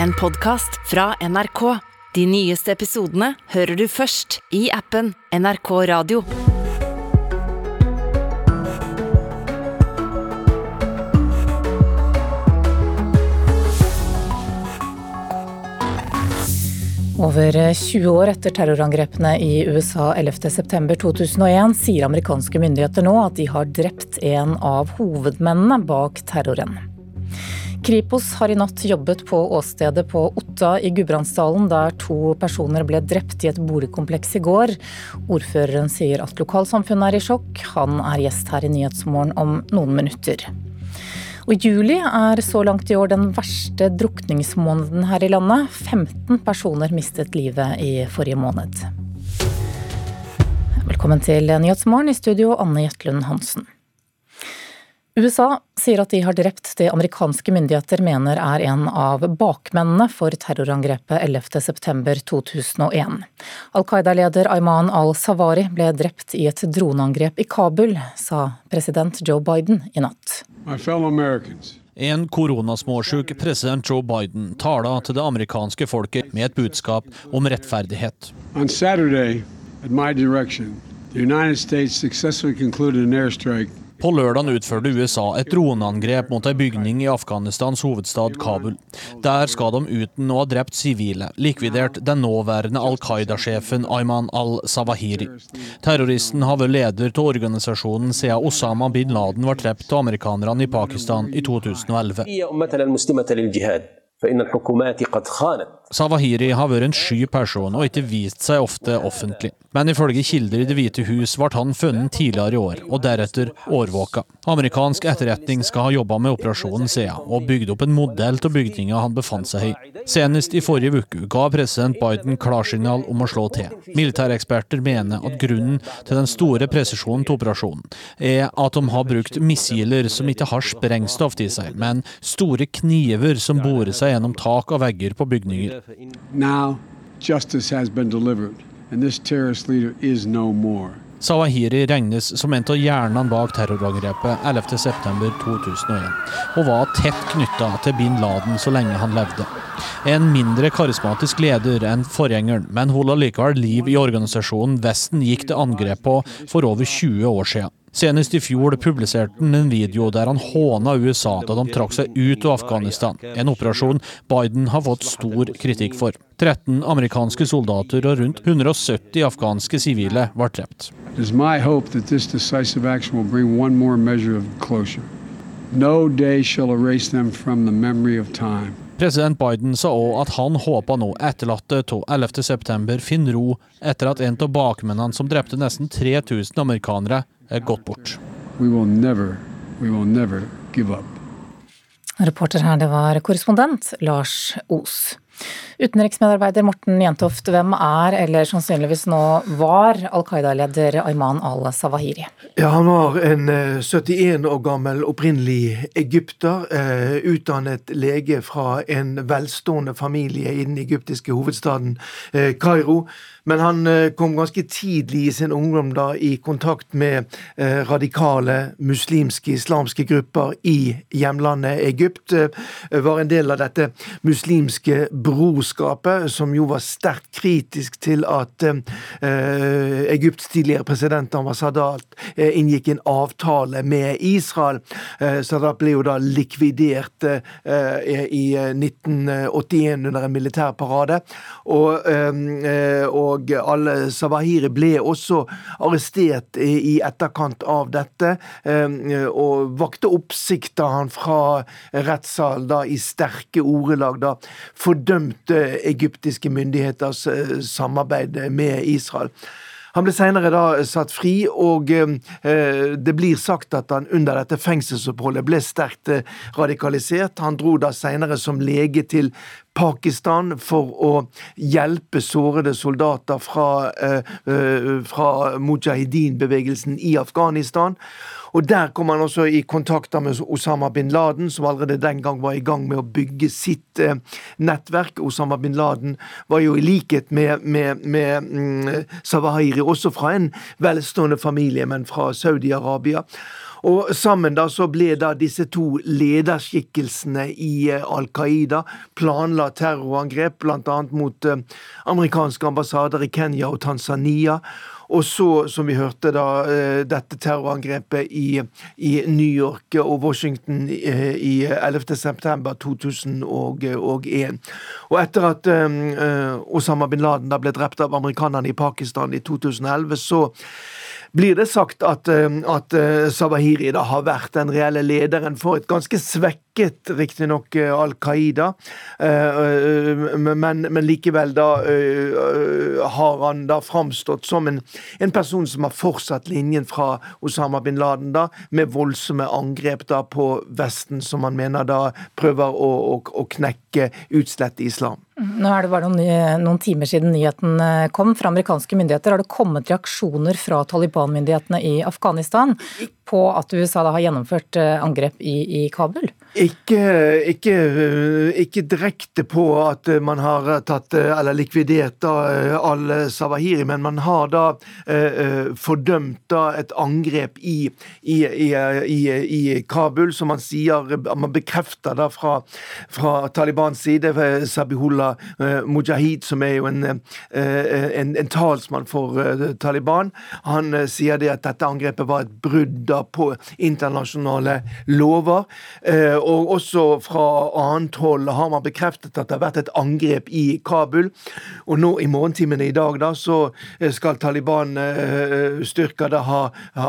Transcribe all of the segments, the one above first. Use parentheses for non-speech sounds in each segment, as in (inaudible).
en podkast fra NRK. De nyeste episodene hører du først i appen NRK Radio. Over 20 år etter terrorangrepene i USA 11.9.2001 sier amerikanske myndigheter nå at de har drept en av hovedmennene bak terroren. Kripos har i natt jobbet på åstedet på Otta i Gudbrandsdalen, der to personer ble drept i et boligkompleks i går. Ordføreren sier at lokalsamfunnet er i sjokk. Han er gjest her i Nyhetsmorgen om noen minutter. Og juli er så langt i år den verste drukningsmåneden her i landet. 15 personer mistet livet i forrige måned. Velkommen til Nyhetsmorgen, i studio Anne Jetlund Hansen. USA sier at de har drept det amerikanske myndigheter mener er en av bakmennene for terrorangrepet 11.9.2001. Al Qaida-leder Ayman al-Sawari ble drept i et droneangrep i Kabul, sa president Joe Biden i natt. En koronasmåsjuk president Joe Biden taler til det amerikanske folket med et budskap om rettferdighet. On Saturday, at my direction, the United States successfully concluded an airstrike på lørdag utførte USA et droneangrep mot ei bygning i Afghanistans hovedstad Kabul. Der skal de uten å ha drept sivile likvidert den nåværende Al Qaida-sjefen Ayman al-Sawahiri. Terroristen har vært leder til organisasjonen siden Osama bin Laden var drept av amerikanerne i Pakistan i 2011. Sawahiri har vært en sky person og ikke vist seg ofte offentlig. Men ifølge kilder i Det hvite hus ble han funnet tidligere i år, og deretter årvåka. Amerikansk etterretning skal ha jobba med operasjonen siden, og bygd opp en modell til bygninga han befant seg i. Senest i forrige uke ga president Biden klarsignal om å slå til. Militæreksperter mener at grunnen til den store presisjonen til operasjonen er at de har brukt missiler som ikke har sprengstoff i seg, men store kniver som borer seg gjennom tak og vegger på bygninger. Now, no. Sawahiri regnes som en av hjernene bak terrorangrepet 11.9.2001, og var tett knytta til bin Laden så lenge han levde. En mindre karismatisk leder enn forgjengeren, men holdt likevel liv i organisasjonen Vesten gikk til angrep på for over 20 år siden. Senest i fjor publiserte han en video der han håna USA da de trakk seg ut av Afghanistan, en operasjon Biden har fått stor kritikk for. 13 amerikanske soldater og rundt 170 afghanske sivile ble drept. No day shall erase them from the memory of time. President Biden sa òg at han håpa nå etterlatte av 11.9 finner ro etter at en av bakmennene som drepte nesten 3000 amerikanere, er gått bort. We will never, we will never give up. Reporter her, det var korrespondent Lars Os. Utenriksmedarbeider Morten Jentoft, hvem er, eller sannsynligvis nå var, Al Qaida-leder Ayman al-Sawahiri? Ja, Han var en 71 eh, år gammel opprinnelig egypter, eh, utdannet lege fra en velstående familie i den egyptiske hovedstaden eh, Kairo. Men han kom ganske tidlig i sin ungdom da i kontakt med radikale muslimske, islamske grupper i hjemlandet Egypt. Var en del av dette muslimske brorskapet, som jo var sterkt kritisk til at eh, Egypts tidligere president Anwar Sadat eh, inngikk en avtale med Israel. Eh, Sadat ble jo da likvidert eh, i 1981 under en militærparade. Og, eh, og al-Sawahiri ble også arrestert i etterkant av dette, eh, og vakte oppsikt da han fra rettssalen da i sterke ordelag da fordømte egyptiske myndigheters eh, samarbeid med Israel. Han ble senere da satt fri, og eh, det blir sagt at han under dette fengselsoppholdet ble sterkt eh, radikalisert. Han dro da senere som lege til Pakistan for å hjelpe sårede soldater fra, fra mujahedin-bevegelsen i Afghanistan. Og Der kom han også i kontakter med Osama bin Laden, som allerede den gang var i gang med å bygge sitt eh, nettverk. Osama bin Laden var jo i likhet med, med, med mm, Sawahiri også fra en velstående familie, men fra Saudi-Arabia. Og sammen da så ble da disse to lederskikkelsene i Al Qaida planla terrorangrep, bl.a. mot amerikanske ambassader i Kenya og Tanzania. Og så, som vi hørte, da, eh, dette terrorangrepet i, i New York og Washington eh, i 11.9.2001. Og etter at um, Osama bin Laden da ble drept av amerikanerne i Pakistan i 2011, så blir det sagt at, at Sabahiri da har vært den reelle lederen for et ganske svekket svekket riktignok eh, Al Qaida, eh, eh, men, men, likevel da har han da framstått som en, en, person som har fortsatt linjen fra Osama bin Laden, da, med voldsomme angrep da på Vesten, som han mener da prøver å, å, å knekke utslett islam. Nå er det bare noen, noen, timer siden nyheten kom. Fra amerikanske myndigheter har det kommet reaksjoner fra Taliban-myndighetene i Afghanistan på at USA da har gjennomført angrep i, i Kabul? Ikke, ikke, ikke, direkte på at man har tatt eller likvidert al-Sawahiri, men man har da eh, fordømt da et angrep i, i, i, i, Kabul, som man sier Man bekrefter da fra, fra Talibans side, Sabihullah eh, Mujahid, som er jo en, eh, en, en talsmann for eh, Taliban, han eh, sier det at dette angrepet var et brudd da på internasjonale lover. Eh, og også fra annet hold har man bekreftet at det har vært et angrep i Kabul. Og nå i morgentimene i dag da, så eh, skal Taliban-styrker eh, da ha, ha,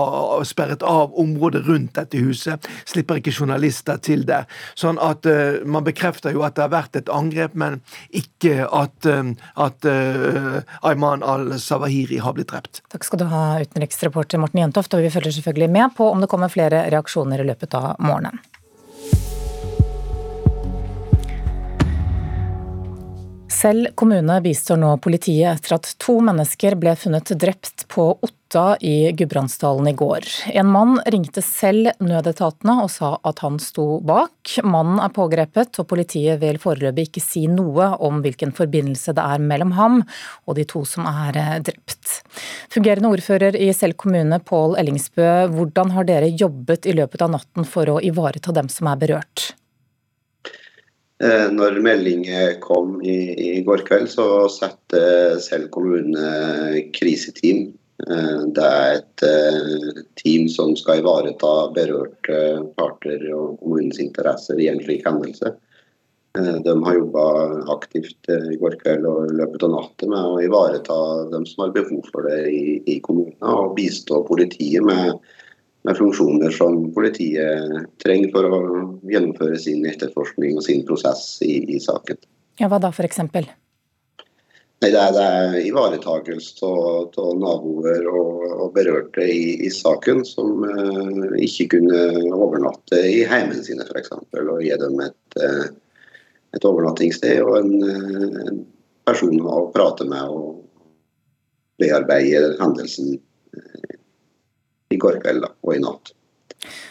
ha, sperret av området rundt dette huset. Slipper ikke journalister til det. Sånn at uh, man bekrefter jo at det har vært et angrep, men ikke at, at Ayman al-Sawahiri har blitt drept. Takk skal du ha, utenriksreporter Morten Jentoft, og vi følger selvfølgelig med på om det kommer flere reaksjoner i løpet av morgenen. Selv kommune bistår nå politiet etter at to mennesker ble funnet drept på Otta i Gudbrandsdalen i går. En mann ringte selv nødetatene og sa at han sto bak. Mannen er pågrepet, og politiet vil foreløpig ikke si noe om hvilken forbindelse det er mellom ham og de to som er eh, drept. Fungerende ordfører i Selv kommune, Pål Ellingsbø, hvordan har dere jobbet i løpet av natten for å ivareta dem som er berørt? Eh, når meldingen kom i, i går kveld, så satte selv kommune kriseteam. Eh, det er et eh, team som skal ivareta berørte parter og kommunens interesser i en slik hendelse. De har jobba aktivt i går kveld og i løpet av natta med å ivareta dem som har behov for det i, i kommunen, og bistå politiet med med funksjoner som politiet trenger for å gjennomføre sin etterforskning og sin prosess i, i saken. Ja, Hva da f.eks.? Det er, det er ivaretakelse av naboer og, og berørte i, i, saken som uh, ikke kunne overnatte i heimene sine f.eks. Og gi dem et, uh, et overnattingssted og en, uh, en, person å prate med og bearbeide hendelsen i går kveld og i natt.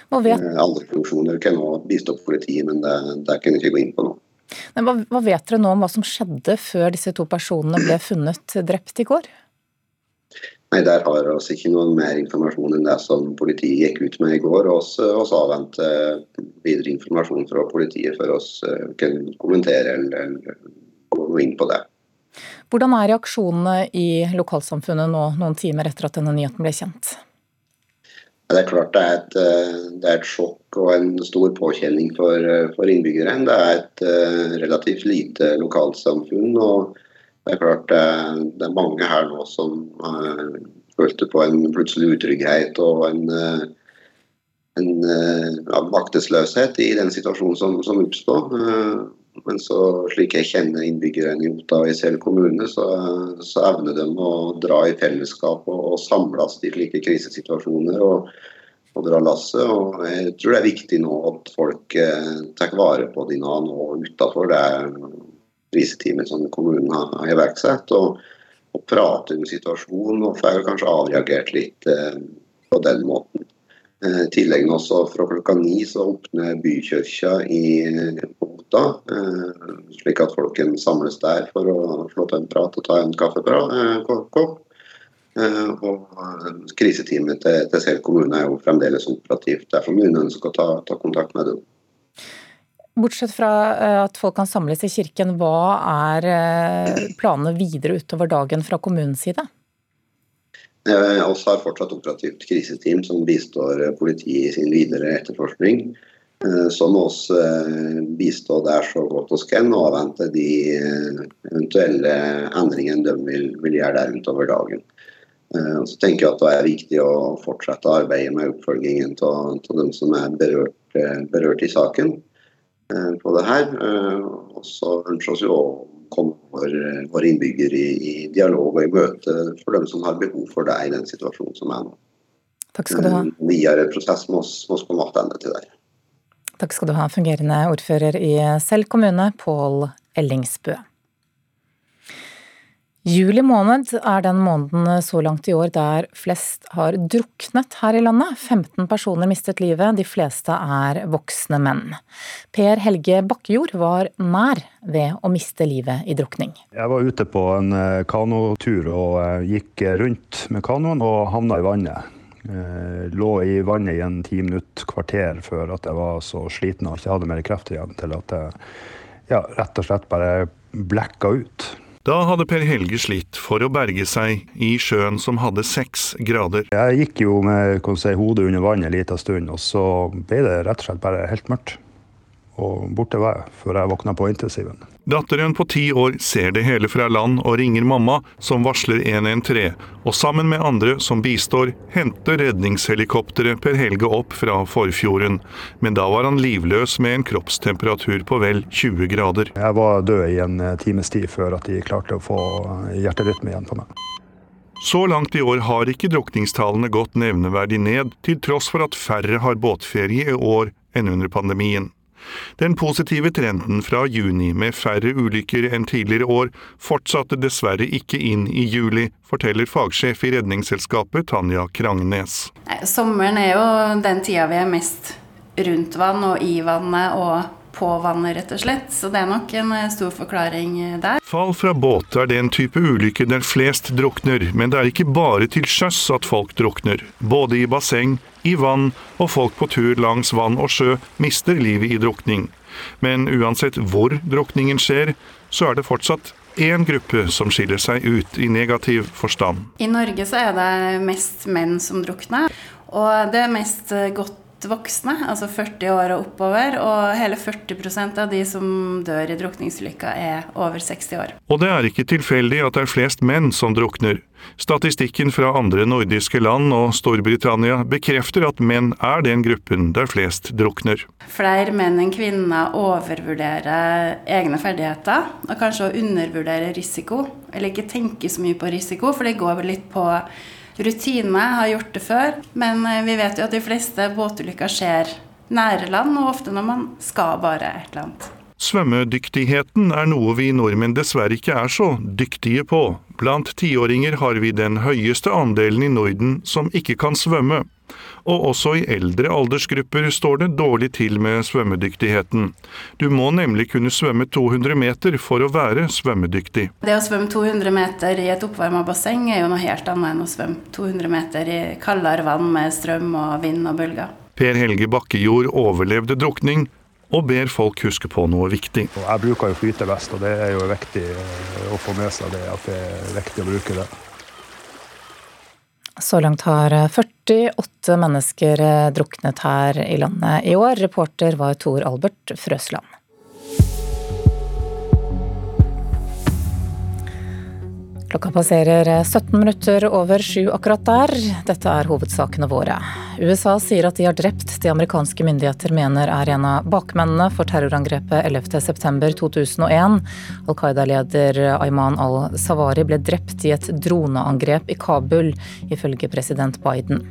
Vet... Eh, alle funksjoner kan nå bistå politiet, men det, det kan jeg ikke gå inn på nå. Men hva, hva vet dere nå om hva som skjedde før disse to personene ble funnet drept i går? Nei, Der har vi ikke noen mer informasjon enn det som politiet gikk ut med i går. og Vi avventer videre informasjon fra politiet før vi eh, kan kommentere eller, eller gå inn på det. Hvordan er reaksjonene i lokalsamfunnet nå, noen timer etter at denne nyheten ble kjent? Det er klart det er, et, eh, det er et sjokk og en stor påkjenning for, eh, for innbyggere. Det er et uh, relativt lite lokalsamfunn. og Det er klart det, det er mange her nå som uh, følte på en plutselig utrygghet og en, uh, en uh, maktesløshet i den situasjonen som, som oppstod. Men så, slik jeg kjenner innbyggerne i Otta og i Sel kommune, så, så, evner de å dra i fellesskap og, og samles i slike krisesituasjoner og, og dra lasset. Jeg tror det er viktig nå at folk eh, tar vare på de nå utafor det kriseteamet som kommunen har, har iverksatt. Og, og prater om situasjonen og får kanskje avreagert litt eh, på den måten. Eh, I tillegg også fra klokka ni så åpner bykirka i Otta, eh, slik at folk kan samles der for å slå til en prat og ta en kaffekopp. Og kriseteamet til, til Sel kommune er jo fremdeles operativt. Derfor må hun ønske å ta, ta kontakt med dem. Bortsett fra at folk kan samles i kirken, hva er planene videre utover dagen fra kommunens side? Vi har fortsatt operativt kriseteam som bistår politiet i sin videre etterforskning. Eh, så må vi eh, bistå der så godt vi kan og avvente de eh, eventuelle endringene de vil, vil gjøre der utover dagen. Så tenker jeg at Det er viktig å fortsette arbeidet med oppfølgingen av dem som er berørt, berørt, i saken på det her. Og så ønsker vi å komme våre, våre innbyggere i, i, dialog og i møte for dem som har behov for det i den situasjonen som er nå. Takk skal du ha. Videre prosess må vi komme tilbake til der. Takk skal du ha, fungerende ordfører i Sel kommune, Pål Ellingsbø. Juli måned er den måneden så langt i år der flest har druknet her i landet. 15 personer mistet livet, de fleste er voksne menn. Per Helge Bakkejord var nær ved å miste livet i drukning. Jeg var ute på en eh, kanotur og eh, gikk rundt med kanoen og havna i vannet. Jeg lå i vannet i en ti minutt, kvarter før at jeg var så sliten og ikke hadde mer krefter igjen til at jeg ja, rett og slett bare blacka ut. Da hadde Per Helge slitt for å berge seg i sjøen som hadde seks grader. Jeg gikk jo med si, hodet under vannet en liten stund, og så ble det rett og slett bare helt mørkt. Og borte var jeg før jeg våkna på intensiven. Datteren på ti år ser det hele fra land og ringer mamma, som varsler 113, og sammen med andre som bistår, henter redningshelikopteret Per Helge opp fra Forfjorden. Men da var han livløs med en kroppstemperatur på vel 20 grader. Jeg var død i en eh, times tid før at de klarte å få hjerterytme igjen på meg. Så langt i år har ikke drukningstallene gått nevneverdig ned, til tross for at færre har båtferie i år enn under pandemien. Den positive trenden fra juni med færre ulykker enn tidligere år fortsatte dessverre ikke inn i juli, forteller fagsjef i Redningsselskapet Tanja Krangnes. Sommeren er jo den tida vi er mest rundt vann og i vannet og på vannet, rett og slett. Så det er nok en eh, stor forklaring eh, der. Fall fra båt er den type ulykke der flest drukner, men det er ikke bare til sjøs at folk drukner. Både i basseng, i vann og folk på tur langs vann og sjø mister livet i drukning. Men uansett hvor drukningen skjer, så er det fortsatt én gruppe som skiller seg ut i negativ forstand. I Norge så er det mest menn som drukner, og det er mest eh, godt voksne, altså 40 år og oppover. Og hele 40% av de som dør i drukningsulykka er over 60 år. Og det er ikke tilfeldig at det er flest menn som drukner. Statistikken fra andre nordiske land og Storbritannia bekrefter at menn er den gruppen der flest drukner. Flere menn enn kvinner overvurderer egne ferdigheter, og kanskje å undervurdere risiko. Eller ikke tenke så mye på risiko, for det går litt på rutine, har gjort det før. Men eh, vi vet jo at de fleste båtulykker skjer nære land, og ofte når man skal bare et eller annet. Svømmedyktigheten er noe vi nordmenn dessverre ikke er så dyktige på. Blant tiåringer har vi den høyeste andelen i Norden som ikke kan svømme og også i eldre aldersgrupper står det dårlig til med svømmedyktigheten. Du må nemlig kunne svømme 200 meter for å være svømmedyktig. Det å svømme 200 meter i et oppvarma basseng er jo noe helt annet enn å svømme 200 meter i kaldere vann med strøm og vind og bølger. Per Helge Bakkejord overlevde drukning, og ber folk huske på noe viktig. Jeg bruker jo flytevest, og det er jo viktig å få med seg det at det er viktig å bruke det. Så langt har 48 mennesker druknet her i landet i år. Reporter var Tor Albert Frøsland. Klokka passerer 17 minutter over sju akkurat der. Dette er hovedsakene våre. USA sier at de har drept de amerikanske myndigheter mener er en av bakmennene for terrorangrepet 11.9.2001. Al Qaida-leder Ayman al-Sawari ble drept i et droneangrep i Kabul, ifølge president Biden.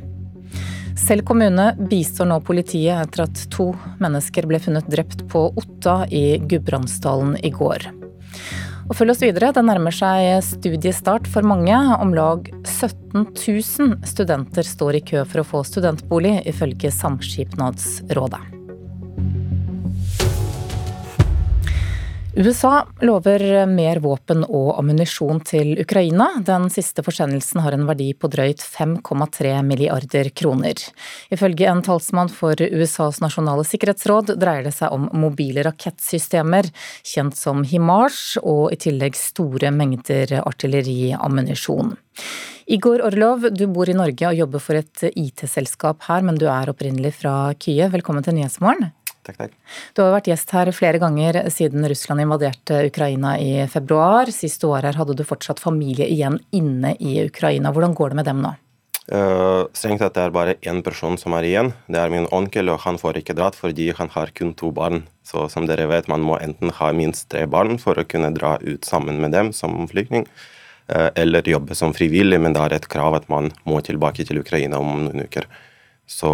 Selv kommune bistår nå politiet etter at to mennesker ble funnet drept på Otta i Gudbrandsdalen i går. Og følg oss videre, det nærmer seg studiestart for mange. Om lag 17 000 studenter står i kø for å få studentbolig, ifølge Samskipnadsrådet. USA lover mer våpen og ammunisjon til Ukraina. Den siste forsendelsen har en verdi på drøyt 5,3 milliarder kroner. Ifølge en talsmann for USAs nasjonale sikkerhetsråd dreier det seg om mobile rakettsystemer, kjent som HIMARS, og i tillegg store mengder artilleriammunisjon. Igor Orlov, du bor i Norge og jobber for et IT-selskap her, men du er opprinnelig fra Kyiv. Velkommen til Nyhetsmorgen. Takk, takk. Du har vært gjest her flere ganger siden Russland invaderte Ukraina i februar. Siste året her hadde du fortsatt familie igjen inne i Ukraina. Hvordan går det med dem nå? Uh, strengt tatt det er bare én person som er igjen. Det er min onkel, og han får ikke dratt fordi han har kun to barn. Så som dere vet, man må enten ha minst tre barn for å kunne dra ut sammen med dem som flyktning, uh, eller jobbe som frivillig, men det er et krav at man må tilbake til Ukraina om noen uker. Så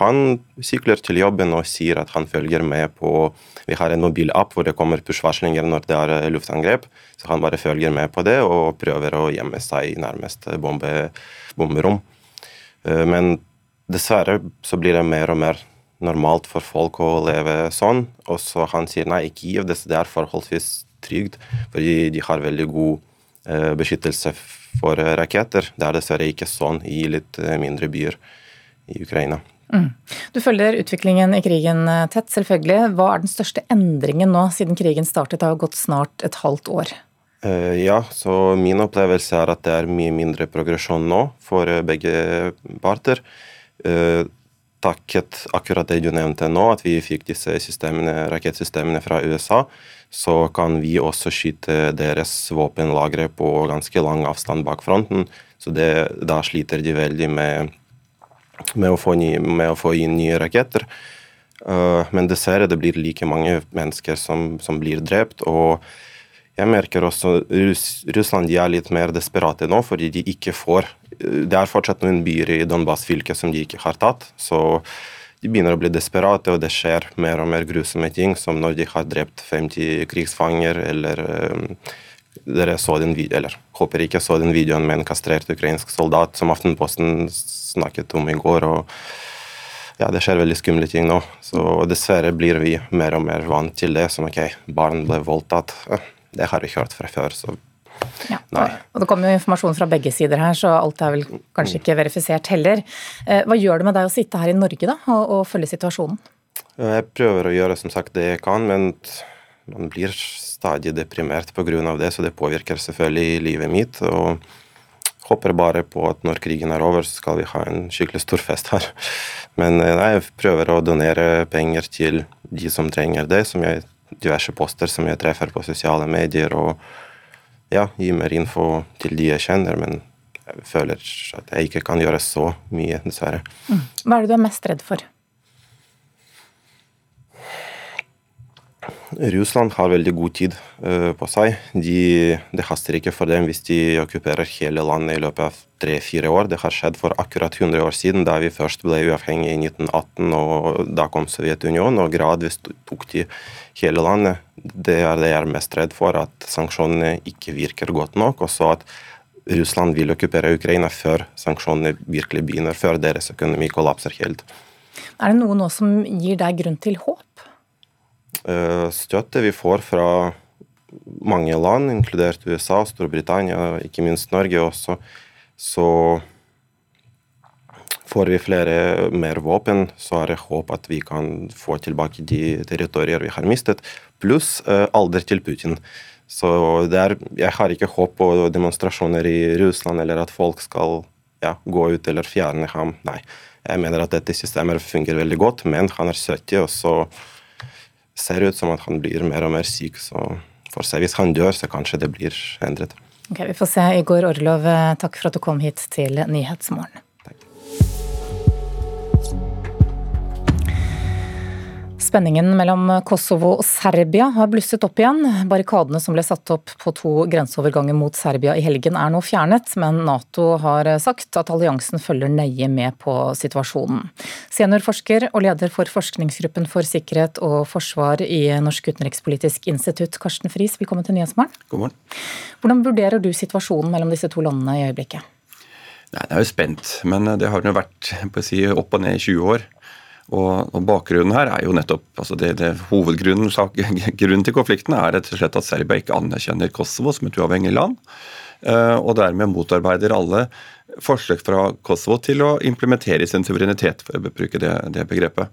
han sykler til jobben og sier at han følger med på Vi har en mobilapp hvor det kommer push-varslinger når det er eh, luftangrep. Så han bare følger med på det og prøver å gjemme seg i nærmeste bombe, bomberom. Eh, men dessverre så blir det mer og mer normalt for folk å leve sånn. Og så han sier nei, i Kiev det er forholdsvis trygt, fordi de har veldig god eh, beskyttelse for raketter. Det er dessverre ikke sånn i litt mindre byer i Ukraina. Mm. Du følger utviklingen i krigen eh, tett, selvfølgelig. Hva er den største endringen nå, siden krigen startet? Det har gått snart et halvt år. Uh, ja, så min opplevelse er at det er mye mindre progresjon nå for uh, begge parter. Takket akkurat det du nevnte nå, at vi fikk disse rakettsystemene fra USA, så kan vi også skyte deres våpenlagre på ganske lang avstand bak fronten. Så det, da sliter de veldig med med å få, ny, med å få inn nye raketter. Uh, men dessverre det blir like mange mennesker som, som blir drept. og jeg merker også Russ, Russland de er litt mer desperate nå, fordi de ikke får Det er fortsatt noen byer i Donbas-fylket som de ikke har tatt. Så de begynner å bli desperate, og det skjer mer og mer grusomme ting, som når de har drept 50 krigsfanger, eller um, dere så den videoen, eller håper ikke så den videoen med en kastrert ukrainsk soldat som Aftenposten snakket om i går. og ja, Det skjer veldig skumle ting nå. Så dessverre blir vi mer og mer vant til det. Som ok, barn ble voldtatt. Det har vi hørt fra før. så ja, og Det kommer jo informasjon fra begge sider her, så alt er vel kanskje ikke verifisert heller. Eh, hva gjør det med deg å sitte her i Norge da, og, og følge situasjonen? Jeg prøver å gjøre som sagt det jeg kan, men man blir stadig deprimert pga. det, så det påvirker selvfølgelig livet mitt. og håper bare på at når krigen er over, så skal vi ha en skikkelig stor fest her. Men eh, jeg prøver å donere penger til de som trenger det, som jeg, diverse poster som jeg treffer på sosiale medier, og ja, gi mer info til de jeg kjenner. Men jeg føler at jeg ikke kan gjøre så mye, dessverre. Mm. Hva er det du er mest redd for? Russland har veldig god tid uh, på seg. De, det haster ikke for dem hvis de okkuperer hele landet i løpet av tre-fire år. Det har skjedd for akkurat 100 år siden, da vi først ble uavhengige i 1918. og Da kom Sovjetunionen, og gradvis tok de hele landet. Det er det jeg er mest redd for, at sanksjonene ikke virker godt nok. og så at Russland vil okkupere Ukraina før sanksjonene virkelig begynner, før deres økonomi kollapser helt. Er det noe nå som gir deg grunn til håp? Eh, støtte vi får fra mange land, inkludert USA, Storbritannia, ikke minst Norge også, så får vi flere mer våpen, så er det håp at vi kan få tilbake de territorier vi har mistet, pluss uh, alder til Putin. Så er, jeg har ikke håp på demonstrasjoner i Russland eller at folk skal ja, gå ut eller fjerne ham. Nei. Jeg mener at dette systemet fungerer veldig godt, men han er 70, og så ser ut som at han blir mer og mer syk. Så får se. Hvis han dør, så kanskje det blir endret. Ok, Vi får se. Igor Orlov, takk for at du kom hit til Nyhetsmorgen. Spenningen mellom Kosovo og Serbia har blusset opp igjen. Barrikadene som ble satt opp på to grenseoverganger mot Serbia i helgen er nå fjernet, men Nato har sagt at alliansen følger nøye med på situasjonen. Seniorforsker og leder for forskningsgruppen for sikkerhet og forsvar i Norsk utenrikspolitisk institutt, Karsten Friis, velkommen til Nyhetsmorgen. God morgen. Hvordan vurderer du situasjonen mellom disse to landene i øyeblikket? Nei, Det er jo spent, men det har jo vært si, opp og ned i 20 år. Og, og, bakgrunnen her er jo nettopp altså det, det Hovedgrunnen (laughs) grunnen til konflikten er rett og slett at Serbia ikke anerkjenner Kosovo som et uavhengig land, uh, og dermed motarbeider alle forsøk fra Kosovo til å implementere sin suverenitet, for å bruke det, det begrepet.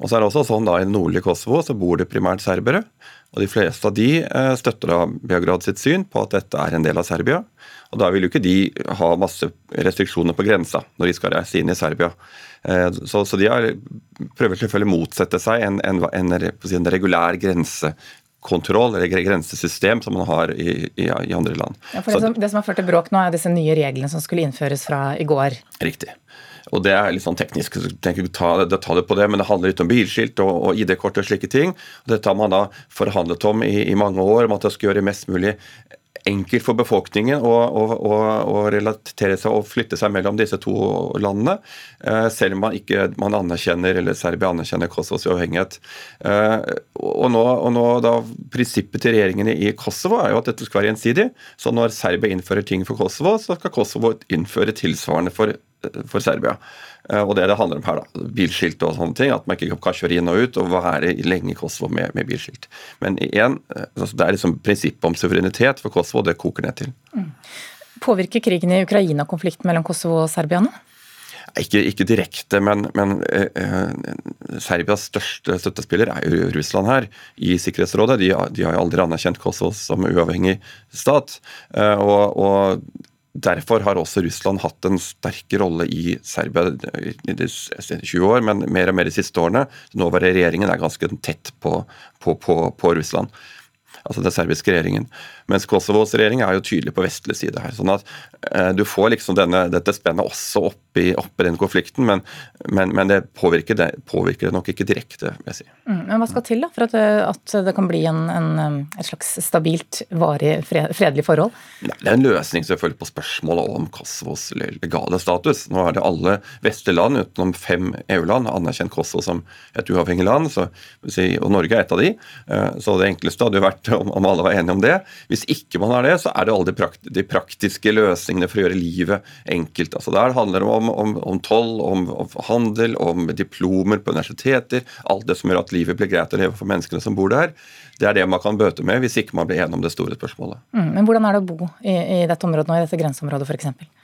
Og så er det også sånn da I nordlige Kosovo så bor det primært serbere. og De fleste av de uh, støtter da Beograd sitt syn på at dette er en del av Serbia. og Da vil jo ikke de ha masse restriksjoner på grensa når de skal reise inn i Serbia. Eh, så, så de har, prøver selvfølgelig å motsette seg en, en, en, en regulær grensekontroll, eller grensesystem, som man har i, i, i andre land. Ja, det, som, det som har ført til bråk nå, er disse nye reglene som skulle innføres fra i går. Riktig. Og Det er litt sånn teknisk, tenker jeg ta, ta det på det, men det handler litt om bilskilt og, og ID-kort og slike ting. Og Dette har man da forhandlet om i, i mange år, om at det skal gjøre mest mulig enkelt for befolkningen å, å, å, relatere seg og flytte seg mellom disse to landene, eh, selv om man ikke man anerkjenner eller Serbia anerkjenner Kosovos uavhengighet. Eh, og nå, og nå da, Prinsippet til regjeringen i Kosovo er jo at dette skal være gjensidig. Så når Serbia innfører ting for Kosovo, så skal Kosovo innføre tilsvarende for, for Serbia. Eh, og det det handler om her, da, bilskilt og sånne ting, at man ikke kan kjøre inn og ut og være lenge i Kosovo med, med bilskilt. Men igjen, eh, altså det er liksom prinsippet om suverenitet for Kosovo, det koker ned til. Mm. Påvirker krigen i Ukraina konflikten mellom Kosovo og Serbia nå? Ikke, ikke, direkte, men, men eh, eh, Serbias største støttespiller er jo Russland her i Sikkerhetsrådet. De, de har jo aldri anerkjent Kosovo som uavhengig stat. Eh, og, og Derfor har også Russland hatt en sterk rolle i Serbia i de 20 år, men mer og mer de siste årene. Nåværende regjeringen er ganske tett på, på, på, på Russland altså den serbiske regjeringen. Mens Kosovos regjering er jo tydelig på vestlig side her. sånn at eh, Du får liksom denne, dette spennet også oppi, oppi den konflikten, men, men, men det, påvirker det, påvirker det, nok ikke direkte. vil jeg si. Mm, men Hva skal til da for at det, at det kan bli en, en, et slags stabilt, varig, fredelig forhold? Nei, det er en løsning selvfølgelig på spørsmålet om Kosovos legale status. Nå er det alle vestlige land utenom fem EU-land anerkjent Kosovo som et uavhengig land, så, og Norge er et av de. Eh, så det enkleste hadde jo vært om, alle var enige om det. Hvis ikke man er det, så er det alle de, prakt de praktiske løsningene for å gjøre livet enkelt. Altså Der handler det om, om, om toll, om, om, handel, om diplomer på universiteter. Alt det som gjør at livet blir greit å leve for menneskene som bor der. Det er det man kan bøte med hvis ikke man blir enig om det store spørsmålet. Mm, men hvordan er det å bo i, i dette området nå, i dette grenseområdet f.eks.?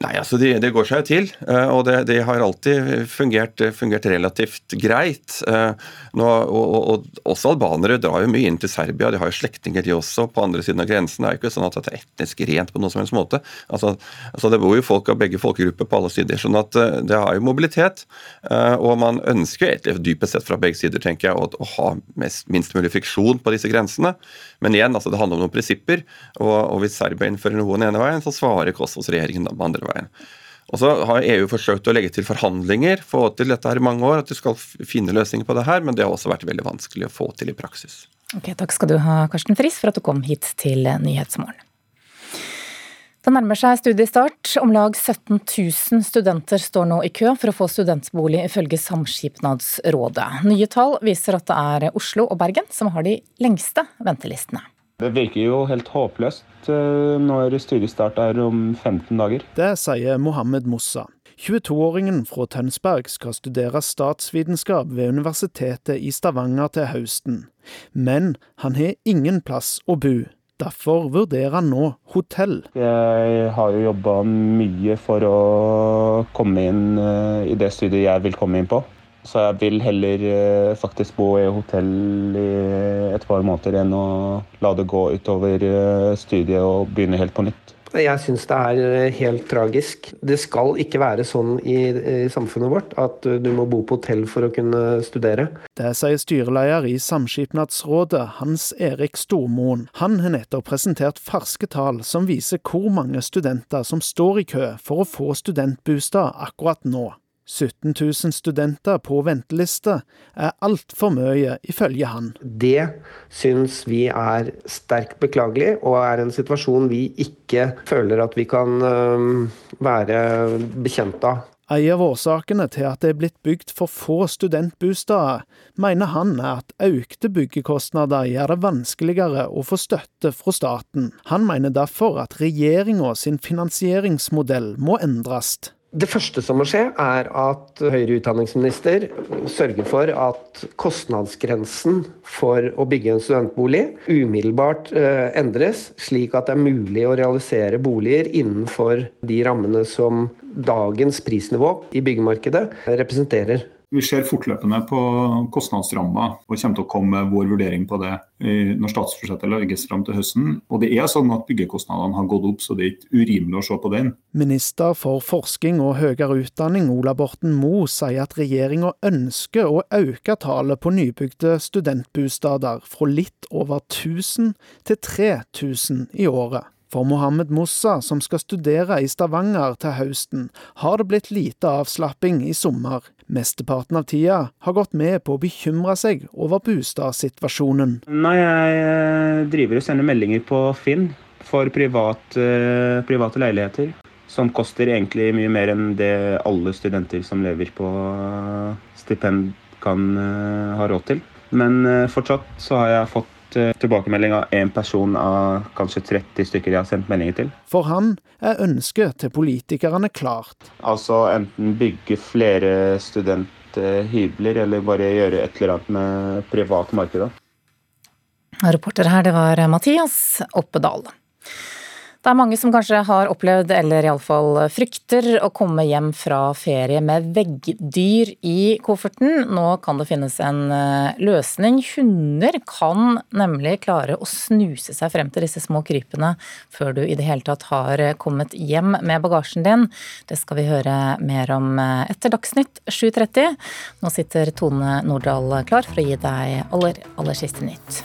Nei, altså det, det går seg jo til, eh, og det, det har alltid fungert, fungert relativt greit. Eh, nå, og, og, Også albanere drar jo mye inn til Serbia, de har jo slektninger de også på andre siden av grensen. Det er jo ikke sånn at det er etnisk rent på noen som helst måte. Altså, altså Det bor jo folk av begge folkegrupper på alle sider, sånn at eh, det har jo mobilitet. Og man ønsker egentlig dypest sett fra begge sider tenker jeg, å, å ha mest, minst mulig friksjon på disse grensene. Men igjen, altså det handler om noen prinsipper, og, og hvis Serbia innfører noe den ene veien, så svarer Kosovos-regjeringen den andre veien. Og så har EU forsøkt å legge til forhandlinger, få til dette her i mange år, at de skal finne løsninger på det her, men det har også vært veldig vanskelig å få til i praksis. Ok, Takk skal du ha, Karsten Friis, for at du kom hit til Nyhetsmorgen. Det nærmer seg studiestart. Om lag 17 000 studenter står nå i kø for å få studentbolig, ifølge Samskipnadsrådet. Nye tall viser at det er Oslo og Bergen som har de lengste ventelistene. Det virker jo helt håpløst eh, når studiestart er om 15 dager. Det sier Mohammed Mossa. 22-åringen fra Tønsberg skal studere statsvitenskap ved Universitetet i Stavanger til høsten. Men han har ingen plass å bo. Derfor vurderer han nå hotell. Jeg har jo jobba mye for å komme inn eh, i det studiet jeg vil komme inn på. Så jeg vil heller eh, faktisk bo i hotell i et par måneder enn å la det gå utover eh, studiet og begynne helt på nytt. Jeg syns det er eh, helt tragisk. Det skal ikke være sånn i, i, samfunnet vårt at du må bo på hotell for å kunne studere. Det sier styreleder i Samskipnadsrådet, Hans Erik Stormoen. Han har nettopp presentert ferske tall som viser hvor mange studenter som står i kø for å få studentbostad akkurat nå. 17 000 studenter på venteliste er altfor mye, ifølge han. Det syns vi er sterkt beklagelig, og er en situasjon vi ikke føler at vi kan være bekjent av. En av årsakene til at det er blitt bygd for få studentboliger, mener han er at økte byggekostnader gjør det vanskeligere å få støtte fra staten. Han mener derfor at regjeringa sin finansieringsmodell må endres. Det første som må skje, er at høyere utdanningsminister sørger for at kostnadsgrensen for å bygge en studentbolig umiddelbart eh, endres, slik at det er mulig å realisere boliger innenfor de rammene som dagens prisnivå i byggemarkedet representerer. Vi ser fortløpende på kostnadsramma og kommer til å komme med vår vurdering på det når statsbudsjettet legges fram til høsten. Og det er sånn at byggekostnadene har gått opp, så det er ikke urimelig å se på den. Minister for forskning og høyere utdanning Ola Borten Moe sier at regjeringa ønsker å øke tallet på nybygde studentbosteder fra litt over 1000 til 3000 i året. For Mohammed Mossa, som skal studere i Stavanger til høsten, har det blitt lite avslapping i sommer. Mesteparten av tida har gått med på å bekymre seg over bostadsituasjonen. Nei, jeg eh, driver og sender meldinger på Finn for privat, uh, private leiligheter. Som koster egentlig mye mer enn det alle studenter som lever på stipend kan ha råd til. Men fortsatt så har jeg fått Eh, tilbakemelding av én person av kanskje 30 stykker jeg har sendt meldinger til. For han er ønsket til politikerne klart. Altså enten bygge flere studenthybler, eller bare gjøre et eller annet med privat marked. Reporter her, det var Mathias Oppedal. Det er mange som kanskje har opplevd, eller iallfall frykter, å komme hjem fra ferie med veggdyr i kofferten. Nå kan det finnes en eh, løsning. Hunder kan nemlig klare å snuse seg frem til disse små krypene før du i det hele tatt har kommet hjem med bagasjen din. Det skal vi høre mer om eh, etter Dagsnytt 7.30. Nå sitter Tone Nordahl klar for å gi deg aller, aller siste nytt.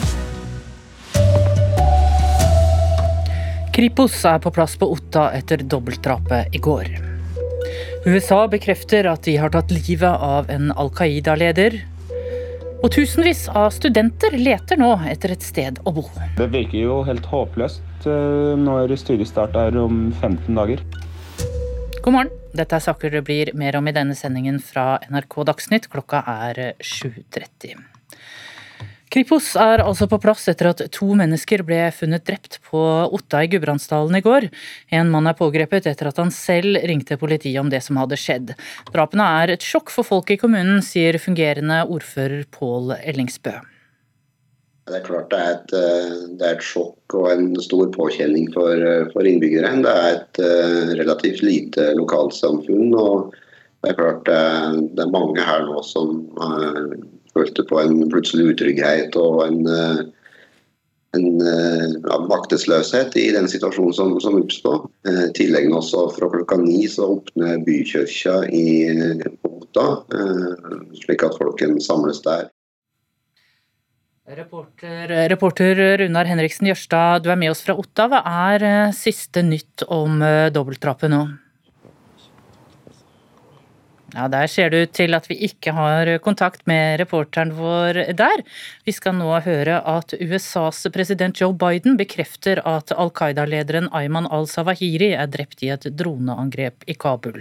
Kripos er på plass på Otta etter dobbeltdrapet i går. USA bekrefter at de har tatt livet av en Al Qaida-leder. Og tusenvis av studenter leter nå etter et sted å bo. Det virker jo helt håpløst eh, når studiestart er om 15 dager. God morgen. Dette er saker det blir mer om i denne sendingen fra NRK Dagsnytt. Klokka er 7.30. Kripos er altså på plass etter at to mennesker ble funnet drept på Otta i Gudbrandsdalen i går. En mann er pågrepet etter at han selv ringte politiet om det som hadde skjedd. Drapene er et sjokk for folk i kommunen, sier fungerende ordfører Pål Ellingsbø. Det er klart det er, et, eh, det er et sjokk og en stor påkjenning for, eh, for innbyggerne. Det er et uh, relativt lite lokalsamfunn. og det er klart det er, mange her nå som følte på en plutselig utrygghet og en, eh, en eh, ja, maktesløshet i den situasjonen som, som oppstod. Eh, I tillegg også fra klokka ni så åpner bykirka i Otta, slik at folk kan samles der. Reporter, reporter Runar Henriksen Jørstad, du er med oss fra Otta. Hva er siste nytt om dobbeltdrapet nå? Ja, Der ser det ut til at vi ikke har kontakt med reporteren vår der. Vi skal nå høre at USAs president Joe Biden bekrefter at Al Qaida-lederen Ayman al-Sawahiri er drept i et droneangrep i Kabul.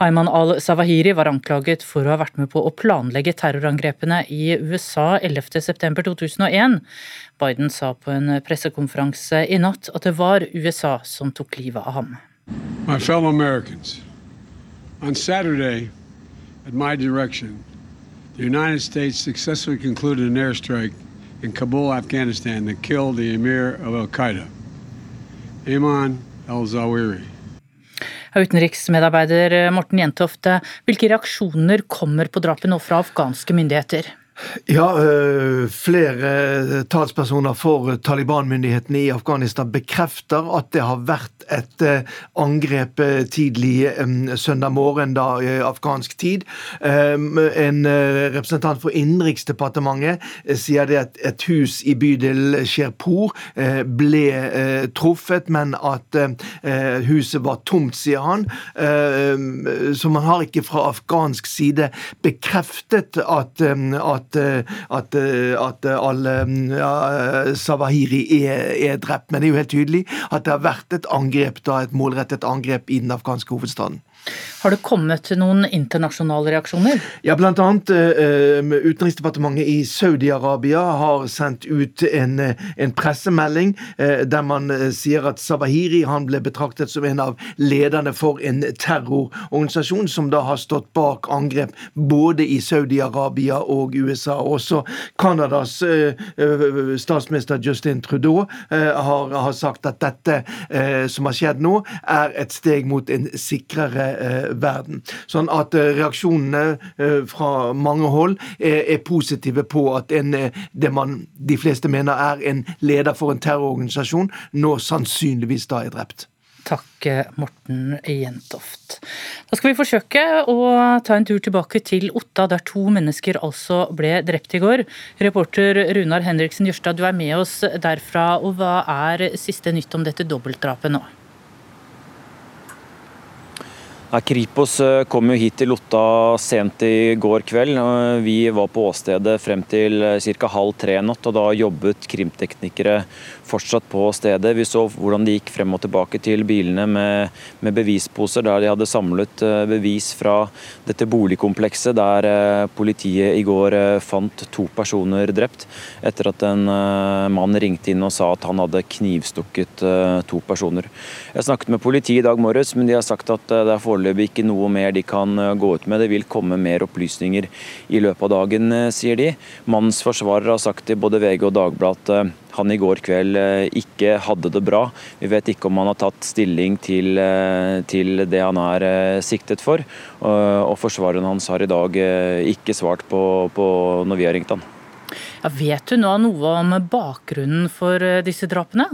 Ayman al-Sawahiri var anklaget for å ha vært med på å planlegge terrorangrepene i USA 11.9.2001. Biden sa på en pressekonferanse i natt at det var USA som tok livet av ham. My fellow Americans, on Saturday at my direction, the United States successfully concluded an airstrike in Kabul, Afghanistan, that killed the emir of Al Qaeda, Ayman al Zawiri. Utenriksmedarbeider Morten Jentofte, hvilke reaksjoner kommer på drapet nå fra afghanske myndigheter? Ja, øh, flere talspersoner for Taliban-myndighetene i Afghanistan bekrefter at det har vært et øh, angrep tidlig søndag morgen, da afghansk tid. En representant for Innenriksdepartementet sier det at et hus i bydel Sherpour ble truffet, men at huset var tomt, sier han. Så man har ikke fra afghansk side bekreftet at, at at, eh, at, eh, at alle ja, Savahiri er, er, drept. Men det er jo helt tydelig at det har vært et angrep, da, et målrettet angrep i den afghanske hovedstaden. Har det kommet noen internasjonale reaksjoner? Ja, annet uh, Utenriksdepartementet i Saudi-Arabia har sendt ut en, en pressemelding uh, der man uh, sier at Sabahiri han ble betraktet som en av lederne for en terrororganisasjon som da har stått bak angrep både i Saudi-Arabia og USA. Også Canadas statsminister Justin Trudeau har, har, sagt at dette som har skjedd nå, er et steg mot en sikrere Eh, verden. Sånn at eh, reaksjonene eh, fra mange hold er, positive på at en, det man de fleste mener er en leder for en terrororganisasjon, nå sannsynligvis da er drept. Takk, Morten Jentoft. Da skal vi forsøke å ta en tur tilbake til Otta, der to mennesker altså ble drept i går. Reporter Runar Henriksen Jørstad, du er med oss derfra. og Hva er siste nytt om dette dobbeltdrapet nå? Ja, Kripos eh, kom jo hit til Lotta sent i går kveld. Vi var på åstedet frem til eh, ca. halv tre natt, og da jobbet krimteknikere fortsatt på stedet. Vi så hvordan de gikk frem og tilbake til bilene med, med bevisposer der de hadde samlet eh, bevis fra dette boligkomplekset der eh, politiet i går eh, fant to personer drept etter at en mann ringte inn og sa at han hadde knivstukket to personer. Jeg snakket med politiet i dag morges, men de har sagt at det er foreløpig ikke noe mer de kan gå ut med. Det vil komme mer opplysninger i løpet av dagen, sier de. Mannens forsvarer har sagt til både VG og Dagbladet han i går kveld eh, ikke hadde det bra. Vi vet ikke om han har tatt stilling til, eh, til det han er eh, siktet for. Og forsvareren hans har i dag ikke svart på, på når vi har ringt han. Ja, vet du nå noe om bakgrunnen for disse drapene?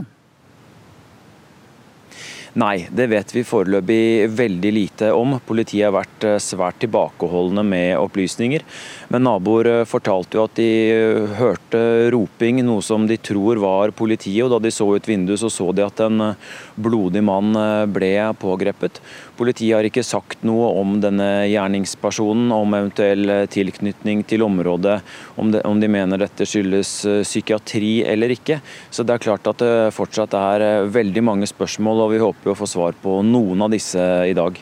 Nei, det vet vi foreløpig veldig lite om. Politiet har vært eh, svært tilbakeholdne med opplysninger. Men naboer eh, fortalte jo at de eh, hørte roping, noe som de tror var politiet. og Da de så ut vinduet, så så de at en blodig mann ble pågrepet. Politiet har ikke sagt noe om denne gjerningspersonen, om eventuell tilknytning til området, om de, om de mener dette skyldes psykiatri eller ikke. Så det er klart at det fortsatt er veldig mange spørsmål, og vi håper å få svar på noen av disse i dag.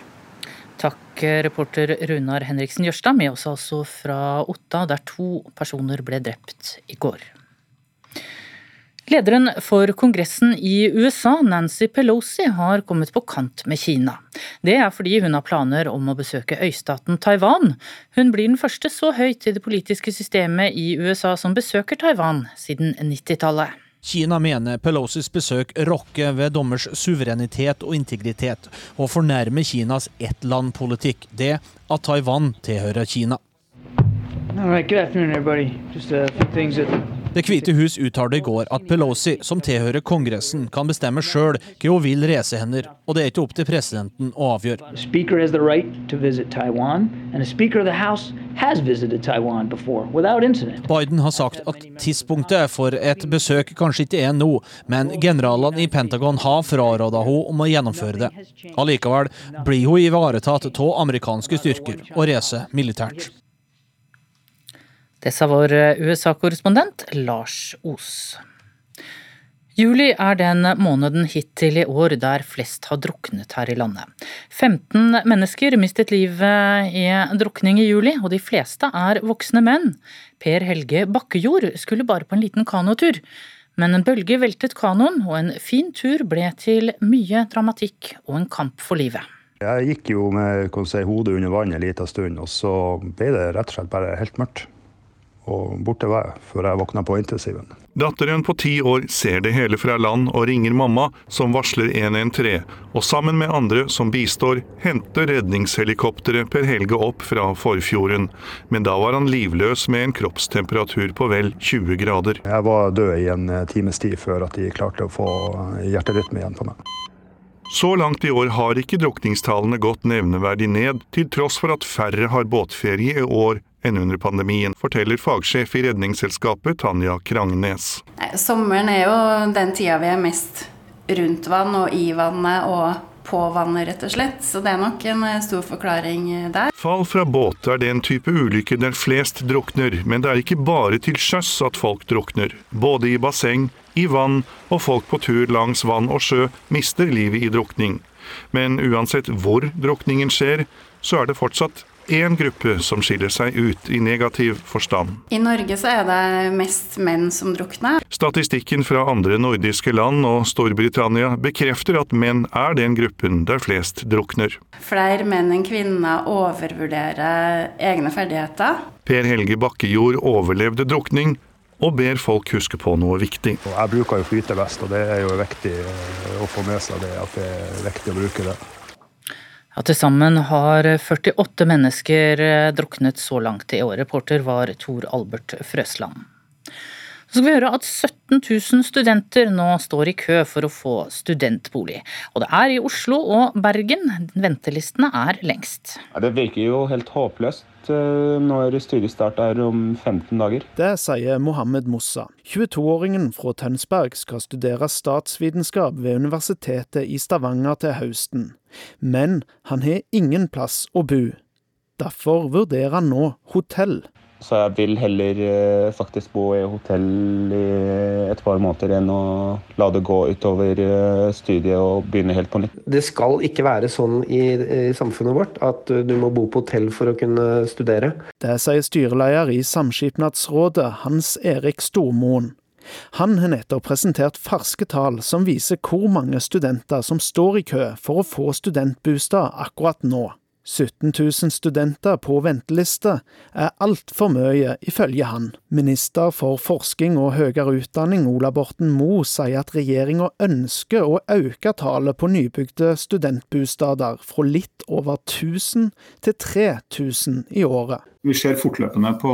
Takk, reporter Runar Henriksen Jørstad, med oss altså fra Otta, der to personer ble drept i går. Lederen for Kongressen i USA, Nancy Pelosi, har kommet på kant med Kina. Det er fordi hun har planer om å besøke øystaten Taiwan. Hun blir den første så høyt i det politiske systemet i USA som besøker Taiwan siden 90-tallet. Kina mener Pelosis besøk rokker ved dommers suverenitet og integritet, og fornærmer Kinas ett-land-politikk, det at Taiwan tilhører Kina. All right, good afternoon, everybody. Just a few things that det hvite hus uttalte i går at Pelosi, som tilhører Kongressen, kan bestemme sjøl hva hun vil reise hender, og det er ikke opp til presidenten å avgjøre. Biden har sagt at tidspunktet for et besøk kanskje ikke er nå, men generalene i Pentagon har fraråda henne om å gjennomføre det. Allikevel blir hun ivaretatt av amerikanske styrker og reiser militært. Det sa vår eh, USA-korrespondent Lars Os. Juli er den måneden hittil i år der flest har druknet her i landet. 15 mennesker mistet livet i drukning i juli, og de fleste er voksne menn. Per Helge Bakkejord skulle bare på en liten kanotur. Men en bølge veltet kanoen, og en fin tur ble til mye dramatikk og en kamp for livet. Jeg gikk jo med si, hodet under vann en liten stund, og så ble det rett og slett bare helt mørkt. Og borte var jeg før jeg våkna på intensiven. Datteren på ti år ser det hele fra land og ringer mamma, som varsler 113, og sammen med andre som bistår, henter redningshelikopteret Per Helge opp fra Forfjorden. Men da var han livløs med en kroppstemperatur på vel 20 grader. Jeg var død i en eh, times tid før at de klarte å få hjerterytme igjen på meg. Så langt i år har ikke drukningstallene gått nevneverdig ned, til tross for at færre har båtferie i år enn under pandemien, forteller fagsjef i Redningsselskapet Tanja Krangnes. Sommeren er jo den tida vi er mest rundt vann og i vannet og på vannet, rett og slett. Så det er nok en eh, stor forklaring eh, der. Fall fra båt er den type ulykke der flest drukner, men det er ikke bare til sjøs at folk drukner. Både i basseng, i vann og folk på tur langs vann og sjø mister livet i drukning. Men uansett hvor drukningen skjer, så er det fortsatt én gruppe som skiller seg ut i negativ forstand. I Norge så er det mest menn som drukner. Statistikken fra andre nordiske land og Storbritannia bekrefter at menn er den gruppen der flest drukner. Flere menn enn kvinner overvurderer egne ferdigheter. Per Helge Bakkejord overlevde drukning, og ber folk huske på noe viktig. Jeg bruker jo flytevest, og det er jo viktig å få med seg det at det er viktig å bruke det. Ja, Til sammen har 48 mennesker eh, druknet så langt i år. Reporter var Tor Albert Frøsland. Så skal vi høre at 17 000 studenter nå står i kø for å få studentbolig. Og det er i Oslo og Bergen ventelistene er lengst. Ja, det virker jo helt håpløst når studiestart er om 15 dager. Det sier Mohammed Mossa. 22-åringen fra Tønsberg skal studere statsvitenskap ved Universitetet i Stavanger til høsten. Men han har ingen plass å bo. Derfor vurderer han nå hotell. Så jeg vil heller eh, faktisk bo i hotell i et par måneder enn å la det gå utover eh, studiet og begynne helt på nytt. Det skal ikke være sånn i, i samfunnet vårt at du må bo på hotell for å kunne studere. Det sier styreleder i Samskipnadsrådet, Hans Erik Stormoen. Han har nettopp presentert ferske tall som viser hvor mange studenter som står i kø for å få studentbostad akkurat nå. 17 000 studenter på venteliste er altfor mye, ifølge han. Minister for forskning og høyere utdanning Ola Borten Moe sier at regjeringa ønsker å øke tallet på nybygde studentbostader fra litt over 1000 til 3000 i året. Vi ser fortløpende på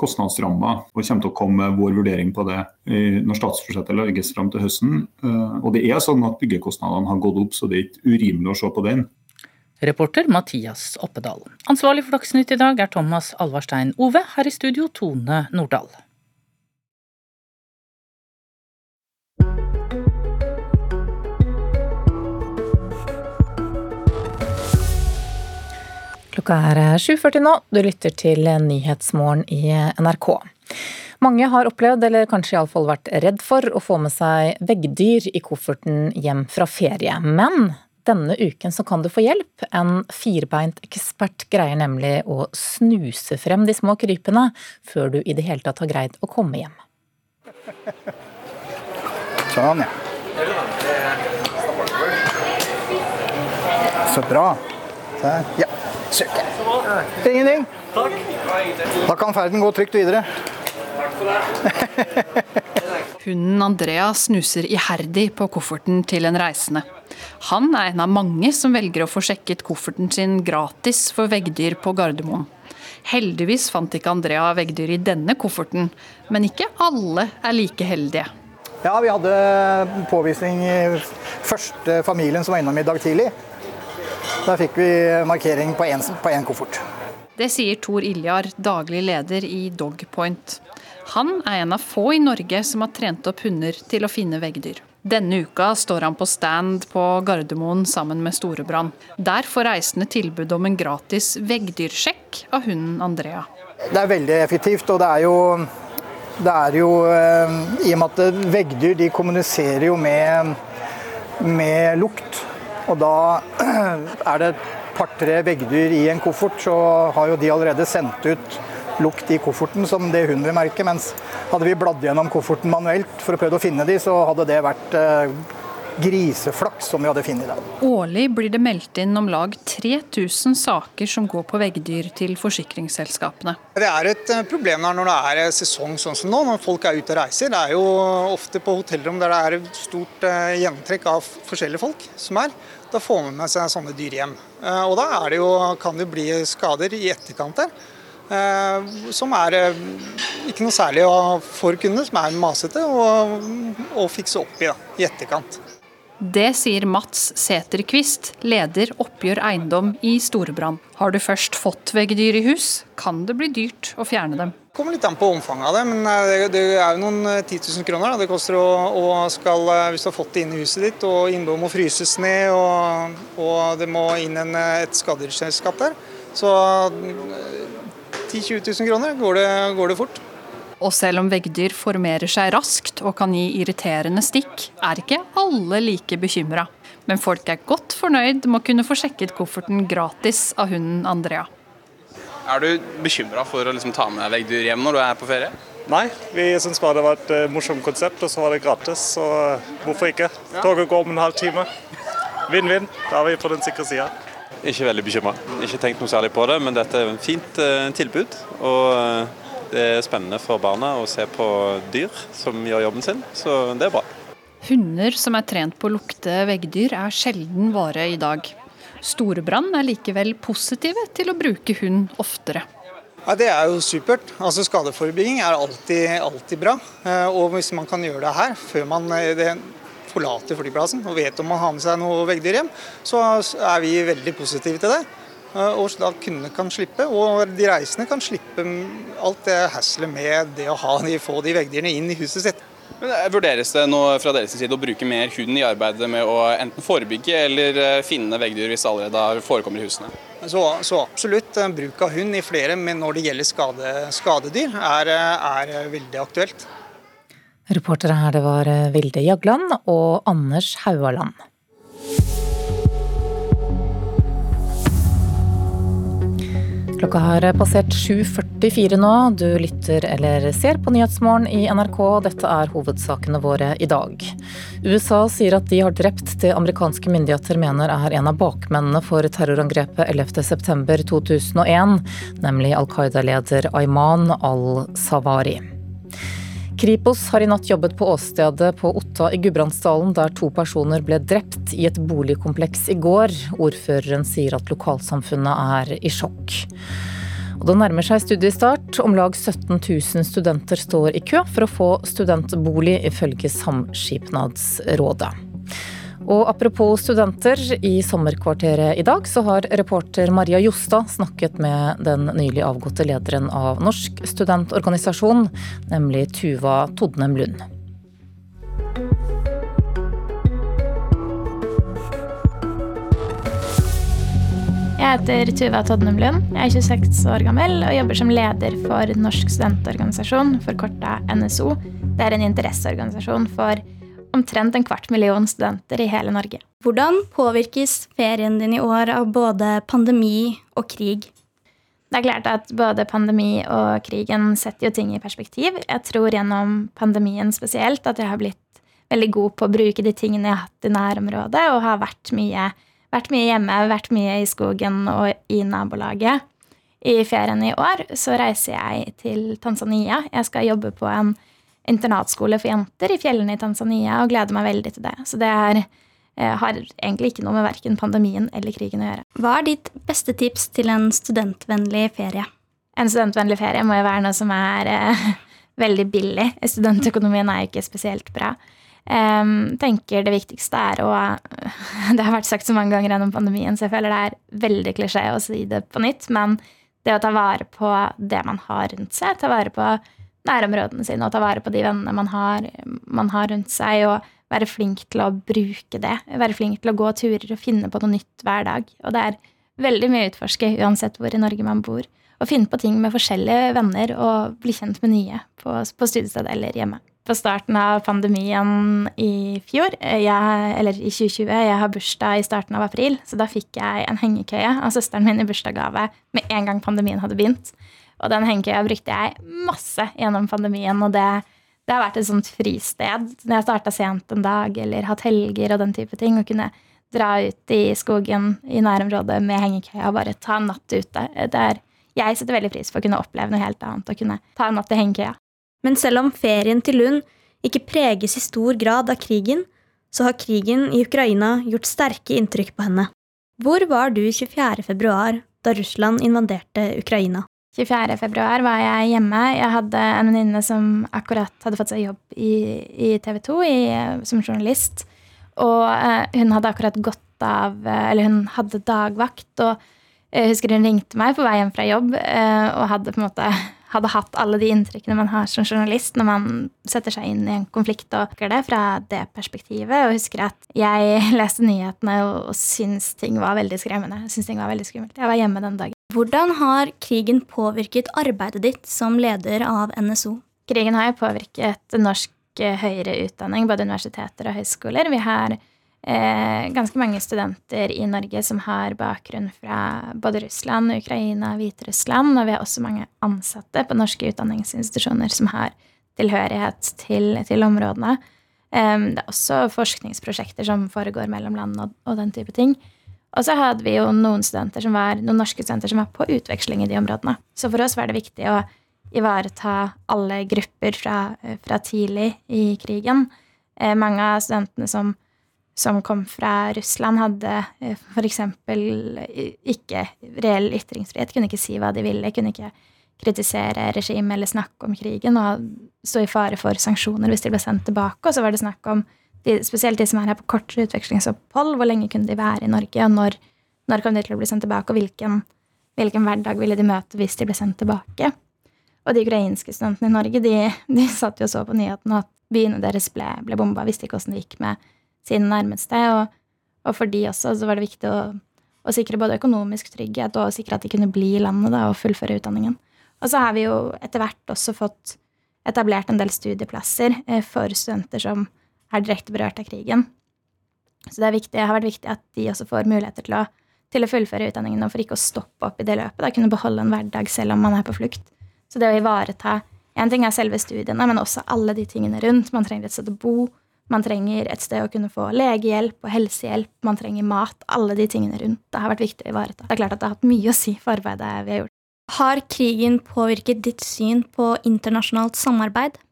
kostnadsramma og kommer til å komme med vår vurdering på det når statsbudsjettet legges fram til høsten. Eh, og det er sånn at Byggekostnadene har gått opp, så det er ikke urimelig å se på den. Reporter Mathias Oppedal. Ansvarlig for Dagsnytt i dag er Thomas Alvarstein Ove. Her i studio Tone Nordahl. Klokka er 7.40 nå. Du lytter til Nyhetsmorgen i NRK. Mange har opplevd, eller kanskje iallfall vært redd for, å få med seg veggdyr i kofferten hjem fra ferie. Men denne uken så kan du få hjelp. En firbeint ekspert greier nemlig å snuse frem de små krypene før du i det hele tatt har greid å komme hjem. Sånn, ja. Så bra. Der. Ja, søk. Ingenting. Da kan ferden gå trygt videre. (laughs) Hunden Andrea snuser iherdig på kofferten til en reisende. Han er en av mange som velger å få sjekket kofferten sin gratis for veggdyr på Gardermoen. Heldigvis fant ikke Andrea veggdyr i denne kofferten, men ikke alle er like heldige. Ja, vi hadde påvisning i første familien som var innom i dag tidlig. Der fikk vi markering på én koffert. Det sier Tor Iljar, daglig leder i Dogpoint. Han er en av få i Norge som har trent opp hunder til å finne veggdyr. Denne uka står han på stand på Gardermoen sammen med Storebrand. Der får reisende tilbud om en gratis veggdyrsjekk av hunden Andrea. Det er veldig effektivt, og det er jo, det er jo eh, I og med at veggdyr kommuniserer jo med, med lukt, og da (clears throat) er det et par-tre veggdyr i en koffert, så har jo de allerede sendt ut lukt i kofferten som det hun vil merke. Mens hadde vi bladd gjennom kofferten manuelt for å prøve å finne de, så hadde det vært eh, griseflaks som vi hadde funnet dem. Årlig blir det meldt inn om lag 3000 saker som går på veggdyr til forsikringsselskapene. Det er et eh, problem når det er sesong sånn som nå, når folk er ute og reiser. Det er jo ofte på hotellrom der det er et stort eh, gjennomtrekk av forskjellige folk som er. Da får man med seg sånne dyr hjem. Eh, og da det jo, kan det bli skader i etterkant der. Som er ikke noe særlig for kundene, som er masete, å fikse opp i da, i etterkant. Det sier Mats Sæterquist, leder Oppgjør eiendom i Storebrand. Har du først fått veggdyr i hus, kan det bli dyrt å fjerne dem. Det kommer litt an på omfanget av det, men eh, det, er jo noen 10 eh, 000 kroner. Det koster å, å skal, eh, hvis du har fått det inn i huset ditt, og innboet må fryses ned, og, og det må inn en, et skadedyrsselskap der. Så 10 000-20 000 kroner går det, går det fort. Og selv om veggdyr formerer seg raskt og kan gi irriterende stikk, er ikke alle like bekymra. Men folk er godt fornøyd med å kunne få sjekket kofferten gratis av hunden Andrea. Er du bekymra for å liksom ta med veggdyr hjem når du er på ferie? Nei, vi syns bare det var et uh, morsomt konsept, og så var det gratis. Så uh, hvorfor ikke? Toget går om en halv time. Vinn-vinn. Da er vi på den sikre sida. Ikke veldig bekymra. Ikke tenkt noe særlig på det, men dette er et fint uh, tilbud. Og det er spennende for barna å se på dyr som gjør jobben sin, så det er bra. Hunder som er trent på å lukte veggdyr er sjelden vare i dag. Storebrand er likevel positive til å bruke hund oftere. Ja, Det er jo supert. Altså Skadeforebygging er alltid, alltid bra. Eh, og hvis man kan gjøre det her før man eh, forlater flyplassen og vet om man har med seg noe veggdyr hjem, så er vi veldig positive til det. Eh, og da kundene kan slippe, og de reisende kan slippe alt det haslet med det å ha få de veggdyrene inn i huset sitt. Men eh, Vurderes det nå fra deres side å bruke mer hund i arbeidet med å enten forebygge eller eh, finne veggdyr hvis det allerede forekommer i husene? Så, så, absolutt. Bruk av hund i flere, men når det gjelder skade, skadedyr, er, er veldig aktuelt. Reportere her det var Vilde Jagland og Anders Haualand. Klokka har passert 7.44 nå. Du lytter eller ser på Nyhetsmorgen i NRK. Dette er hovedsakene våre i dag. USA sier at de har drept det amerikanske myndigheter mener er en av bakmennene for terrorangrepet 11.9.2001, nemlig Al Qaida-leder Ayman al-Sawari. Kripos har i natt jobbet på åstedet på Otta i Gudbrandsdalen, der to personer ble drept i et boligkompleks i går. Ordføreren sier at lokalsamfunnet er i sjokk. Og det nærmer seg studiestart. Om lag 17 000 studenter står i kø for å få studentbolig, ifølge Samskipnadsrådet. Og apropos studenter, i sommerkvarteret i dag så har reporter Maria Jostad snakket med den nylig avgåtte lederen av Norsk studentorganisasjon, nemlig Tuva Todnem Lund. Jeg heter Tuva Todnem Lund. Jeg er 26 år gammel og jobber som leder for Norsk studentorganisasjon, forkorta NSO. Det er en interesseorganisasjon for omtrent en kvart million studenter i hele Norge. Hvordan påvirkes ferien din i år av både pandemi og krig? Det er klart at både pandemi og krigen setter jo ting i perspektiv. Jeg tror gjennom pandemien spesielt at jeg har blitt veldig god på å bruke de tingene jeg har hatt i nærområdet, og har vært mye, vært mye hjemme, vært mye i skogen og i nabolaget. I ferien i år så reiser jeg til Tanzania. Jeg skal jobbe på en internatskole for jenter i fjellene i Tanzania og gleder meg veldig til det. Så det er, eh, har egentlig ikke noe med verken pandemien eller krigen å gjøre. Hva er ditt beste tips til en studentvennlig ferie? En studentvennlig ferie må jo være noe som er eh, (laughs) veldig billig. Studentøkonomien er jo ikke spesielt bra. Um, tenker det viktigste er å (laughs) Det har vært sagt så mange ganger gjennom pandemien, så jeg føler det er veldig klisjé å si det på nytt, men det å ta vare på det man har rundt seg, ta vare på nærområdene sine og ta vare på de vennene man har, man har, rundt seg, og være flink til å bruke det. Være flink til å gå turer og finne på noe nytt hver dag. Og det er veldig mye å utforske uansett hvor i Norge man bor. Å finne på ting med forskjellige venner og bli kjent med nye på, på studiestedet eller hjemme. På starten av pandemien i fjor, jeg, eller i 2020, jeg har bursdag i starten av april, så da fikk jeg en hengekøye av søsteren min i bursdagsgave med en gang pandemien hadde begynt. Og den hengekøya brukte jeg masse gjennom pandemien, og det, det har vært et sånt fristed. Når jeg starta sent en dag eller hatt helger og den type ting, og kunne dra ut i skogen i nærområdet med hengekøya og bare ta en natt ute. Det jeg setter veldig pris på å kunne oppleve noe helt annet og kunne ta en natt i hengekøya. Men selv om ferien til Lund ikke preges i stor grad av krigen, så har krigen i Ukraina gjort sterke inntrykk på henne. Hvor var du 24. februar da Russland invaderte Ukraina? 24. februar var jeg hjemme. Jeg hadde en venninne som akkurat hadde fått seg jobb i, i TV 2 i, som journalist. Og eh, hun hadde akkurat gått av eh, Eller hun hadde dagvakt. Og jeg husker hun ringte meg på vei hjem fra jobb eh, og hadde på en måte hadde hatt alle de inntrykkene man har som journalist når man setter seg inn i en konflikt og det fra det perspektivet. Og husker at jeg (laughs) leste nyhetene og, og syntes ting var veldig skremmende. Jeg ting var veldig skummelt. Jeg var hjemme den dagen. Hvordan har krigen påvirket arbeidet ditt som leder av NSO? Krigen har påvirket norsk eh, høyere utdanning, både universiteter og høyskoler. Vi har eh, ganske mange studenter i Norge som har bakgrunn fra både Russland, Ukraina, Hviterussland, og vi har også mange ansatte på norske utdanningsinstitusjoner som har tilhørighet til, til områdene. Eh, det er også forskningsprosjekter som foregår mellom land og, og den type ting. Og så hadde vi jo noen, studenter som var, noen norske studenter som var på utveksling i de områdene. Så for oss var det viktig å ivareta alle grupper fra, fra tidlig i krigen. Eh, mange av studentene som, som, kom fra Russland, hadde eh, f.eks. ikke reell ytringsfrihet, kunne ikke si hva de ville, kunne ikke kritisere regimet eller snakke om krigen og stå i fare for sanksjoner hvis de ble sendt tilbake. Og så var det snakk om de, spesielt de som er her på kortere utvekslingsopphold, hvor lenge kunne de være i Norge, og når, når kom de til å bli sendt tilbake, og hvilken, hvilken, hverdag ville de møte hvis de ble sendt tilbake. Og de ukrainske studentene i Norge de, de satt jo så på nyhetene at byene deres ble, ble bomba, visste ikke åssen det gikk med sine nærmeste. Og, og, for de også så var det viktig å, å, sikre både økonomisk trygghet og sikre at de kunne bli i landet da, og fullføre utdanningen. Og så har vi jo etter hvert også fått etablert en del studieplasser eh, for studenter som er direkte berørt av krigen. Så det, viktig, det har vært viktig at de også får muligheter til å, til å fullføre utdanningen og for ikke å stoppe opp i det løpet. Da kunne beholde en hverdag selv om man er på flukt. Så det å ivareta En ting er selve studiene, men også alle de tingene rundt. Man trenger et sted å bo. Man trenger et sted å kunne få legehjelp og helsehjelp. Man trenger mat. Alle de tingene rundt. Det har vært viktig å ivareta. Det er klart at det har hatt mye å si for arbeidet vi har gjort. Har krigen påvirket ditt syn på internasjonalt samarbeid?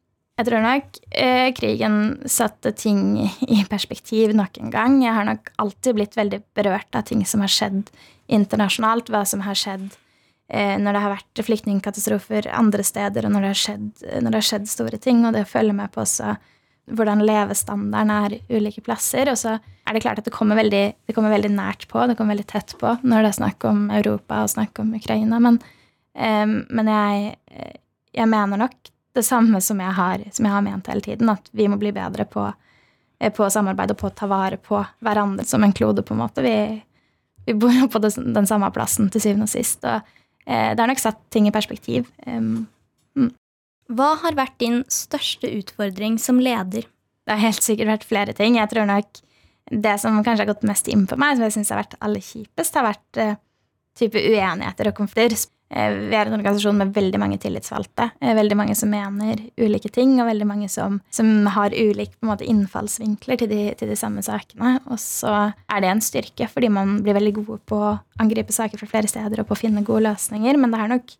Jeg tror nok eh, krigen satte ting i perspektiv nok en gang. Jeg har nok alltid blitt veldig berørt av ting som har skjedd internasjonalt. Hva som har skjedd eh, når det har vært flyktningkatastrofer andre steder, og når det, har skjedd, når det har skjedd store ting. Og det følger med på også hvordan levestandarden er ulike plasser. Og så er det klart at det kommer, veldig, det kommer veldig nært på, det kommer veldig tett på når det er snakk om Europa og snakk om Ukraina. Men, eh, men jeg, eh, jeg mener nok det samme som jeg, har, som jeg har ment hele tiden, at vi må bli bedre på, eh, på samarbeid og på å ta vare på hverandre som en klode, på en måte. Vi, vi bor jo på den samme plassen til syvende og sist, og eh, det har nok satt ting i perspektiv. Um, mm. Hva har vært din største utfordring som leder? Det har helt sikkert vært flere ting. Jeg tror nok det som kanskje har gått mest inn på meg, som jeg syns har vært aller kjipest, har vært uh, type uenigheter og konflikter. Eh, vi er en organisasjon med veldig mange tillitsvalgte. Eh, veldig mange som mener ulike ting, og veldig mange som, som har ulike innfallsvinkler til de, til de, samme sakene. Og så er det en styrke, fordi man blir veldig gode på å angripe saker fra flere steder og på å finne gode løsninger. Men det er nok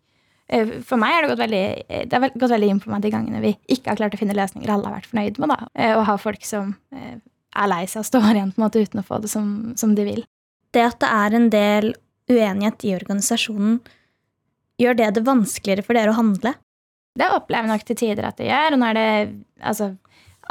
eh, for meg har det gått veldig, det har gått veldig inn på meg de gangene vi ikke har klart å finne løsninger alle har vært fornøyd med. da, Og ha folk som er lei seg og står igjen på en måte uten å få det som, som de vil. Det at det er en del uenighet i organisasjonen, Gjør det det vanskeligere for dere å handle? Det opplever jeg nok til tider at det gjør. Og nå er det altså,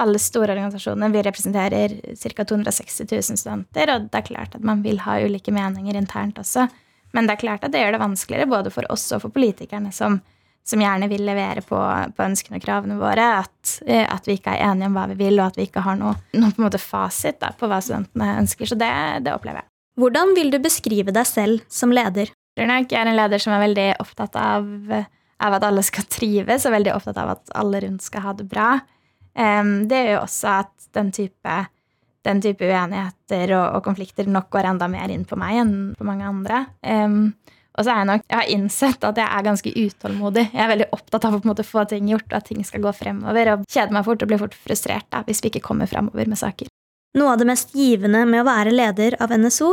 alle store organisasjoner. Vi representerer ca. 260 000 studenter, og det er klart at man vil ha ulike meninger internt også. Men det er klart at det gjør det vanskeligere både for oss og for politikerne som, som gjerne vil levere på, på, ønskene og kravene våre. At, eh, at, vi ikke er enige om hva vi vil, og at vi ikke har noe, noe på, fasit da, på hva studentene ønsker. Så det, det opplever jeg. Hvordan vil du beskrive deg selv som leder? Jeg er en leder som er veldig opptatt av, av, at alle skal trives, og veldig opptatt av at alle rundt skal ha det bra. Det gjør jo også at den type, den type uenigheter og, og, konflikter nok går enda mer inn på meg enn på mange andre. Og så er jeg nok, jeg har innsett at jeg er ganske utålmodig. Jeg er veldig opptatt av å måte få ting gjort, og at ting skal gå fremover. Og kjeder meg fort og blir fort frustrert da, hvis vi ikke kommer fremover med saker. Noe av det mest givende med å være leder av NSO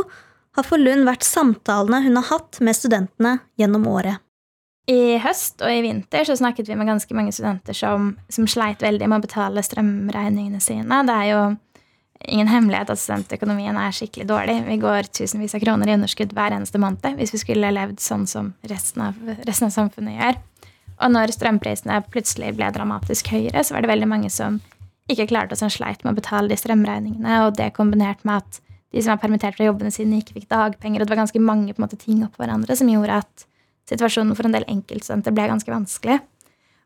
har for Lund vært samtalene hun har hatt med studentene gjennom året. I høst og i vinter så snakket vi med ganske mange studenter som, som sleit veldig med å betale strømregningene sine. Det er jo ingen hemmelighet at studentøkonomien er skikkelig dårlig. Vi går tusenvis av kroner i underskudd hver eneste måned hvis vi skulle levd sånn som resten av, resten av samfunnet gjør. Og når strømprisene plutselig ble dramatisk høyere, så var det veldig mange som ikke klarte å sleit med å betale de strømregningene, og det kombinert med at de som var permittert fra jobbene sine, ikke fikk dagpenger. Og det var ganske mange måte, ting oppå hverandre som gjorde at situasjonen for en del enkeltstudenter ble ganske vanskelig.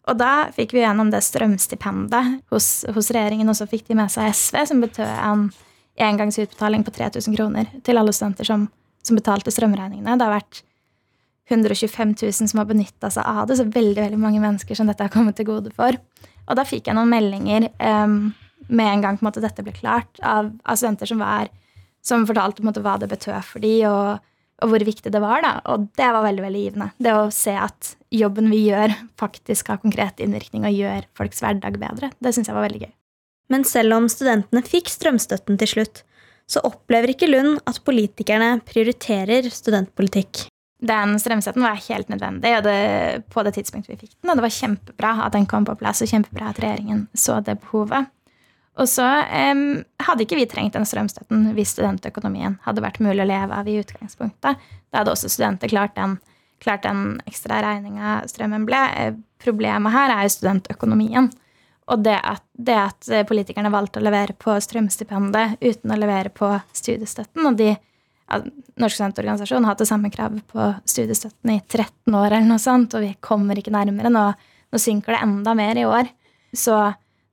Og da fikk vi gjennom det strømstipendet hos, hos, regjeringen, og så fikk de med seg SV, som betød en engangsutbetaling på 3000 kroner til alle studenter som, som betalte strømregningene. Det har vært 125 000 som har benytta seg av det, så veldig veldig mange mennesker som dette har kommet til gode for. Og da fikk jeg noen meldinger um, med en gang på en måte dette ble klart, av, av studenter som var som fortalte måte hva det betød for dem, og, og, hvor viktig det var. da. Og det var veldig veldig givende. Det å se at jobben vi gjør, faktisk har konkret innvirkning og gjør folks hverdag bedre. Det syns jeg var veldig gøy. Men selv om studentene fikk strømstøtten til slutt, så opplever ikke Lund at politikerne prioriterer studentpolitikk. Den strømstøtten var helt nødvendig og det, på det tidspunktet vi fikk den. Og det var kjempebra at den kom på plass, og kjempebra at regjeringen så det behovet. Og så um, hadde ikke vi trengt den strømstøtten hvis studentøkonomien hadde vært mulig å leve av i utgangspunktet. Da hadde også studenter klart den, klart den ekstra regninga strømmen ble. Eh, problemet her er jo studentøkonomien. Og det at, det at, politikerne valgte å levere på strømstipendet uten å levere på studiestøtten. Og de, Norsk studentorganisasjon har hatt det samme kravet på studiestøtten i 13 år, eller noe sånt, og vi kommer ikke nærmere. Nå, nå synker det enda mer i år. Så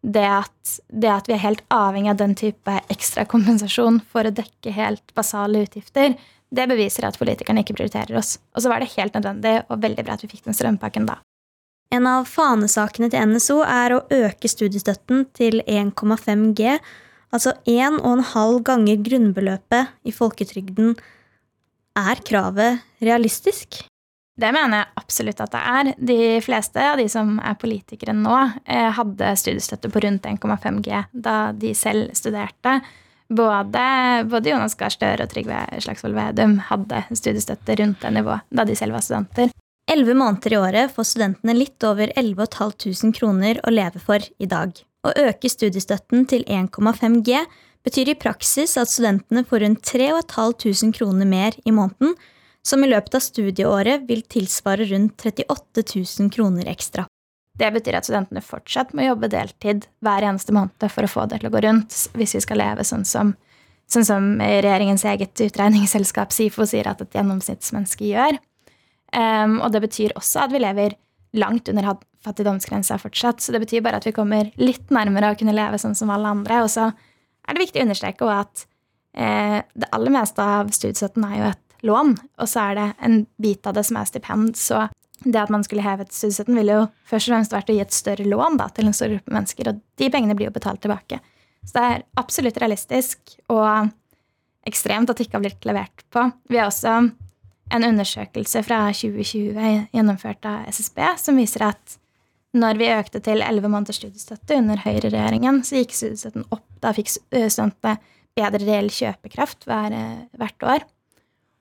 det at, det at, vi er helt avhengig av den type ekstra kompensasjon for å dekke helt basale utgifter, det beviser at politikerne ikke prioriterer oss. Og så var det helt nødvendig og veldig bra at vi fikk den strømpakken da. En av fanesakene til NSO er å øke studiestøtten til 1,5 G, altså 1,5 ganger grunnbeløpet i folketrygden. Er kravet realistisk? Det mener jeg absolutt at det er. De fleste av de som er politikere nå, eh, hadde studiestøtte på rundt 1,5 G da de selv studerte. Både, både Jonas Gahr Støre og Trygve Slagsvold Vedum hadde studiestøtte rundt det nivået da de selv var studenter. Elleve måneder i året får studentene litt over 11 500 kroner å leve for i dag. Å øke studiestøtten til 1,5 G betyr i praksis at studentene får rundt 3500 kroner mer i måneden, som i løpet av studieåret vil tilsvare rundt 38 000 kroner ekstra. Det betyr at studentene fortsatt må jobbe deltid hver eneste måned for å få det til å gå rundt, hvis vi skal leve sånn som, sånn som regjeringens eget utregningsselskap SIFO sier at et gjennomsnittsmenneske gjør. Um, og det betyr også at vi lever langt under fattigdomsgrensa fortsatt. Så det betyr bare at vi kommer litt nærmere å kunne leve sånn som alle andre. Og så er det viktig å understreke at eh, det aller meste av studiestøtten er jo et lån, og så er det en bit av det som er stipend. Så det at man skulle hevet studiestøtten, ville jo først og fremst vært å gi et større lån da, til en stor gruppe mennesker, og de pengene blir jo betalt tilbake. Så det er absolutt realistisk og ekstremt at det ikke har blitt levert på. Vi har også en undersøkelse fra 2020 gjennomført av SSB som viser at når vi økte til 11 måneders studiestøtte under høyreregjeringen, så gikk studiestøtten opp. Da fikk studentene bedre reell kjøpekraft hver, hvert år.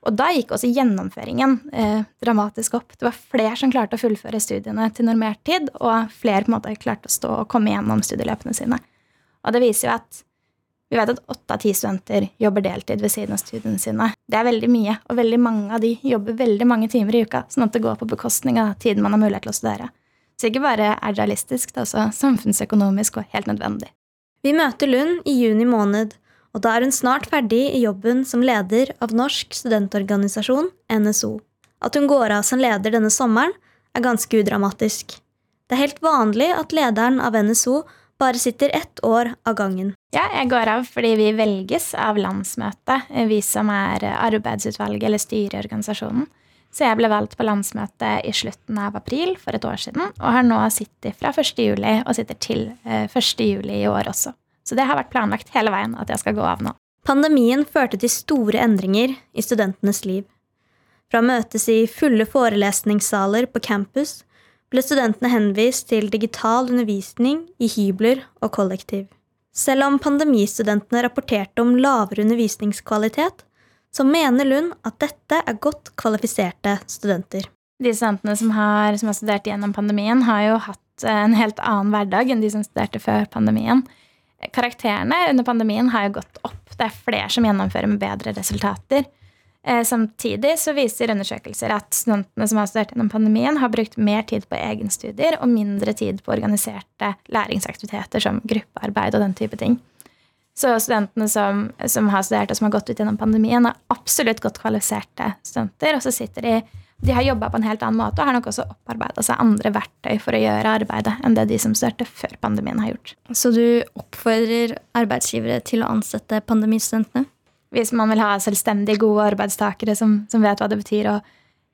Og da gikk også gjennomføringen eh, dramatisk opp. Det var flere som klarte å fullføre studiene til normert tid, og flere på en måte klarte å stå og komme gjennom studieløpene sine. Og det viser jo at vi vet at åtte av ti studenter jobber deltid ved siden av studiene sine. Det er veldig mye, og veldig mange av de jobber veldig mange timer i uka, sånn at det går på bekostning av tiden man har mulighet til å studere. Så ikke bare er det realistisk, det er også samfunnsøkonomisk og helt nødvendig. Vi møter Lund i juni måned og da er hun snart ferdig i jobben som leder av Norsk studentorganisasjon, NSO. At hun går av som leder denne sommeren, er ganske udramatisk. Det er helt vanlig at lederen av NSO bare sitter ett år av gangen. Ja, jeg går av fordi vi velges av landsmøtet, vi som er arbeidsutvalget eller styret i organisasjonen. Så jeg ble valgt på landsmøtet i slutten av april for et år siden, og har nå sittet fra 1. juli og sitter til 1. Eh, juli i år også. Så det har vært planlagt hele veien at jeg skal gå av nå. Pandemien førte til store endringer i studentenes liv. Fra å møtes i fulle forelesningssaler på campus ble studentene henvist til digital undervisning i hybler og kollektiv. Selv om pandemistudentene rapporterte om lavere undervisningskvalitet, så mener Lund at dette er godt kvalifiserte studenter. De studentene som har, som har studert gjennom pandemien, har jo hatt en helt annen hverdag enn de som studerte før pandemien. Karakterene under pandemien har jo gått opp. Det er flere som gjennomfører med bedre resultater. Eh, samtidig så viser undersøkelser at studentene som har studert gjennom pandemien, har brukt mer tid på egenstudier og mindre tid på organiserte læringsaktiviteter som gruppearbeid og den type ting. Så studentene som, som har studert og som har gått ut gjennom pandemien, er absolutt godt kvalifiserte studenter. Og så sitter de de har jobba på en helt annen måte og har nok også opparbeida seg andre verktøy for å gjøre arbeidet enn det de som studerte før pandemien har gjort. Så du oppfordrer arbeidsgivere til å ansette pandemistudentene? hvis man vil ha selvstendig gode arbeidstakere som, som vet hva det betyr å,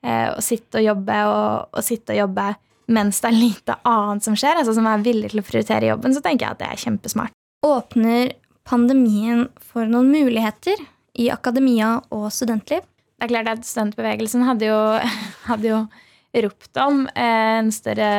eh, å sitte og jobbe og, og, sitte og jobbe mens det er lite annet som skjer, altså som er villig til å prioritere jobben, så tenker jeg at det er kjempesmart. Åpner pandemien for noen muligheter i akademia og studentliv? Det er klart at Studentbevegelsen hadde jo, (laughs) hadde jo ropt om en større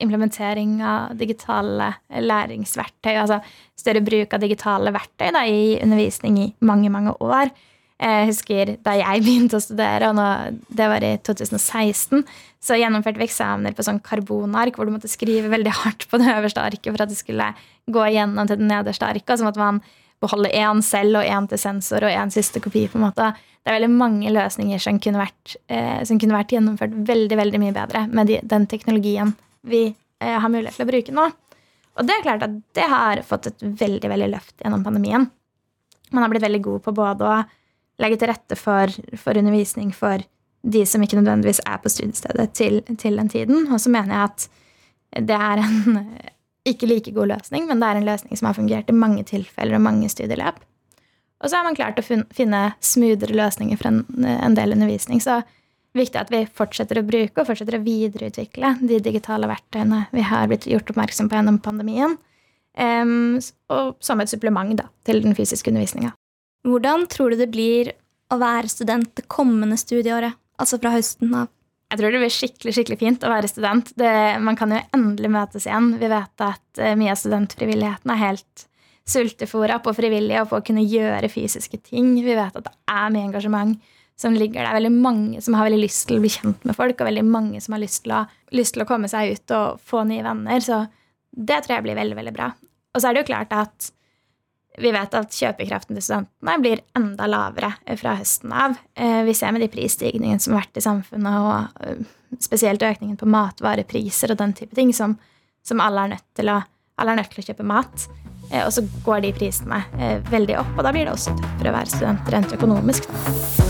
implementering av digitale læringsverktøy, altså større bruk av digitale verktøy da, i undervisning i mange, mange år. Jeg husker da jeg (laughs) begynte å studere, og nå, det var i 2016, så gjennomførte vi eksamener på sånn karbonark, hvor du måtte skrive veldig hardt på det øverste arket for at det skulle gå igjennom til det nederste arket. Og så måtte man beholde én selv og én til sensor og én siste kopi. på en måte. Det er veldig mange løsninger som kunne vært, eh, som kunne vært gjennomført veldig veldig mye bedre med de, den teknologien vi eh, har mulighet til å bruke nå. Og det er klart at det har fått et veldig veldig løft gjennom pandemien. Man har blitt veldig god på både å legge til rette for, for undervisning for de som ikke nødvendigvis er på studiestedet til, til den tiden. Og så mener jeg at det er en ikke like god løsning, men det er en løsning som har fungert i mange tilfeller og mange studieløp. Og så har man klart å finne smoothere løsninger for en, del undervisning. Så viktig at vi fortsetter å bruke og fortsetter å videreutvikle de digitale verktøyene vi har blitt gjort oppmerksom på gjennom pandemien, um, og som et supplement da, til den fysiske undervisninga. Hvordan tror du det blir å være student det kommende studieåret, altså fra høsten av? Jeg tror det blir skikkelig skikkelig fint å være student. Det, man kan jo endelig møtes igjen. Vi vet at uh, mye av studentfrivilligheten er helt sultefòra på frivillige og på å kunne gjøre fysiske ting. Vi vet at det er mye engasjement som ligger der. Veldig mange som har veldig lyst til å bli kjent med folk, og veldig mange som har lyst til å, lyst til å komme seg ut og få nye venner. Så det tror jeg blir veldig, veldig bra. Og så er det jo klart at vi vet at kjøpekraften til studentene blir enda lavere fra høsten av. Eh, vi ser med de prisstigningene som har vært i samfunnet, og eh, spesielt økningen på matvarepriser og den type ting, som, som alle, er å, alle er nødt til å kjøpe mat. Eh, og så går de prisene veldig opp, og da blir det også tøffere å være student rent økonomisk.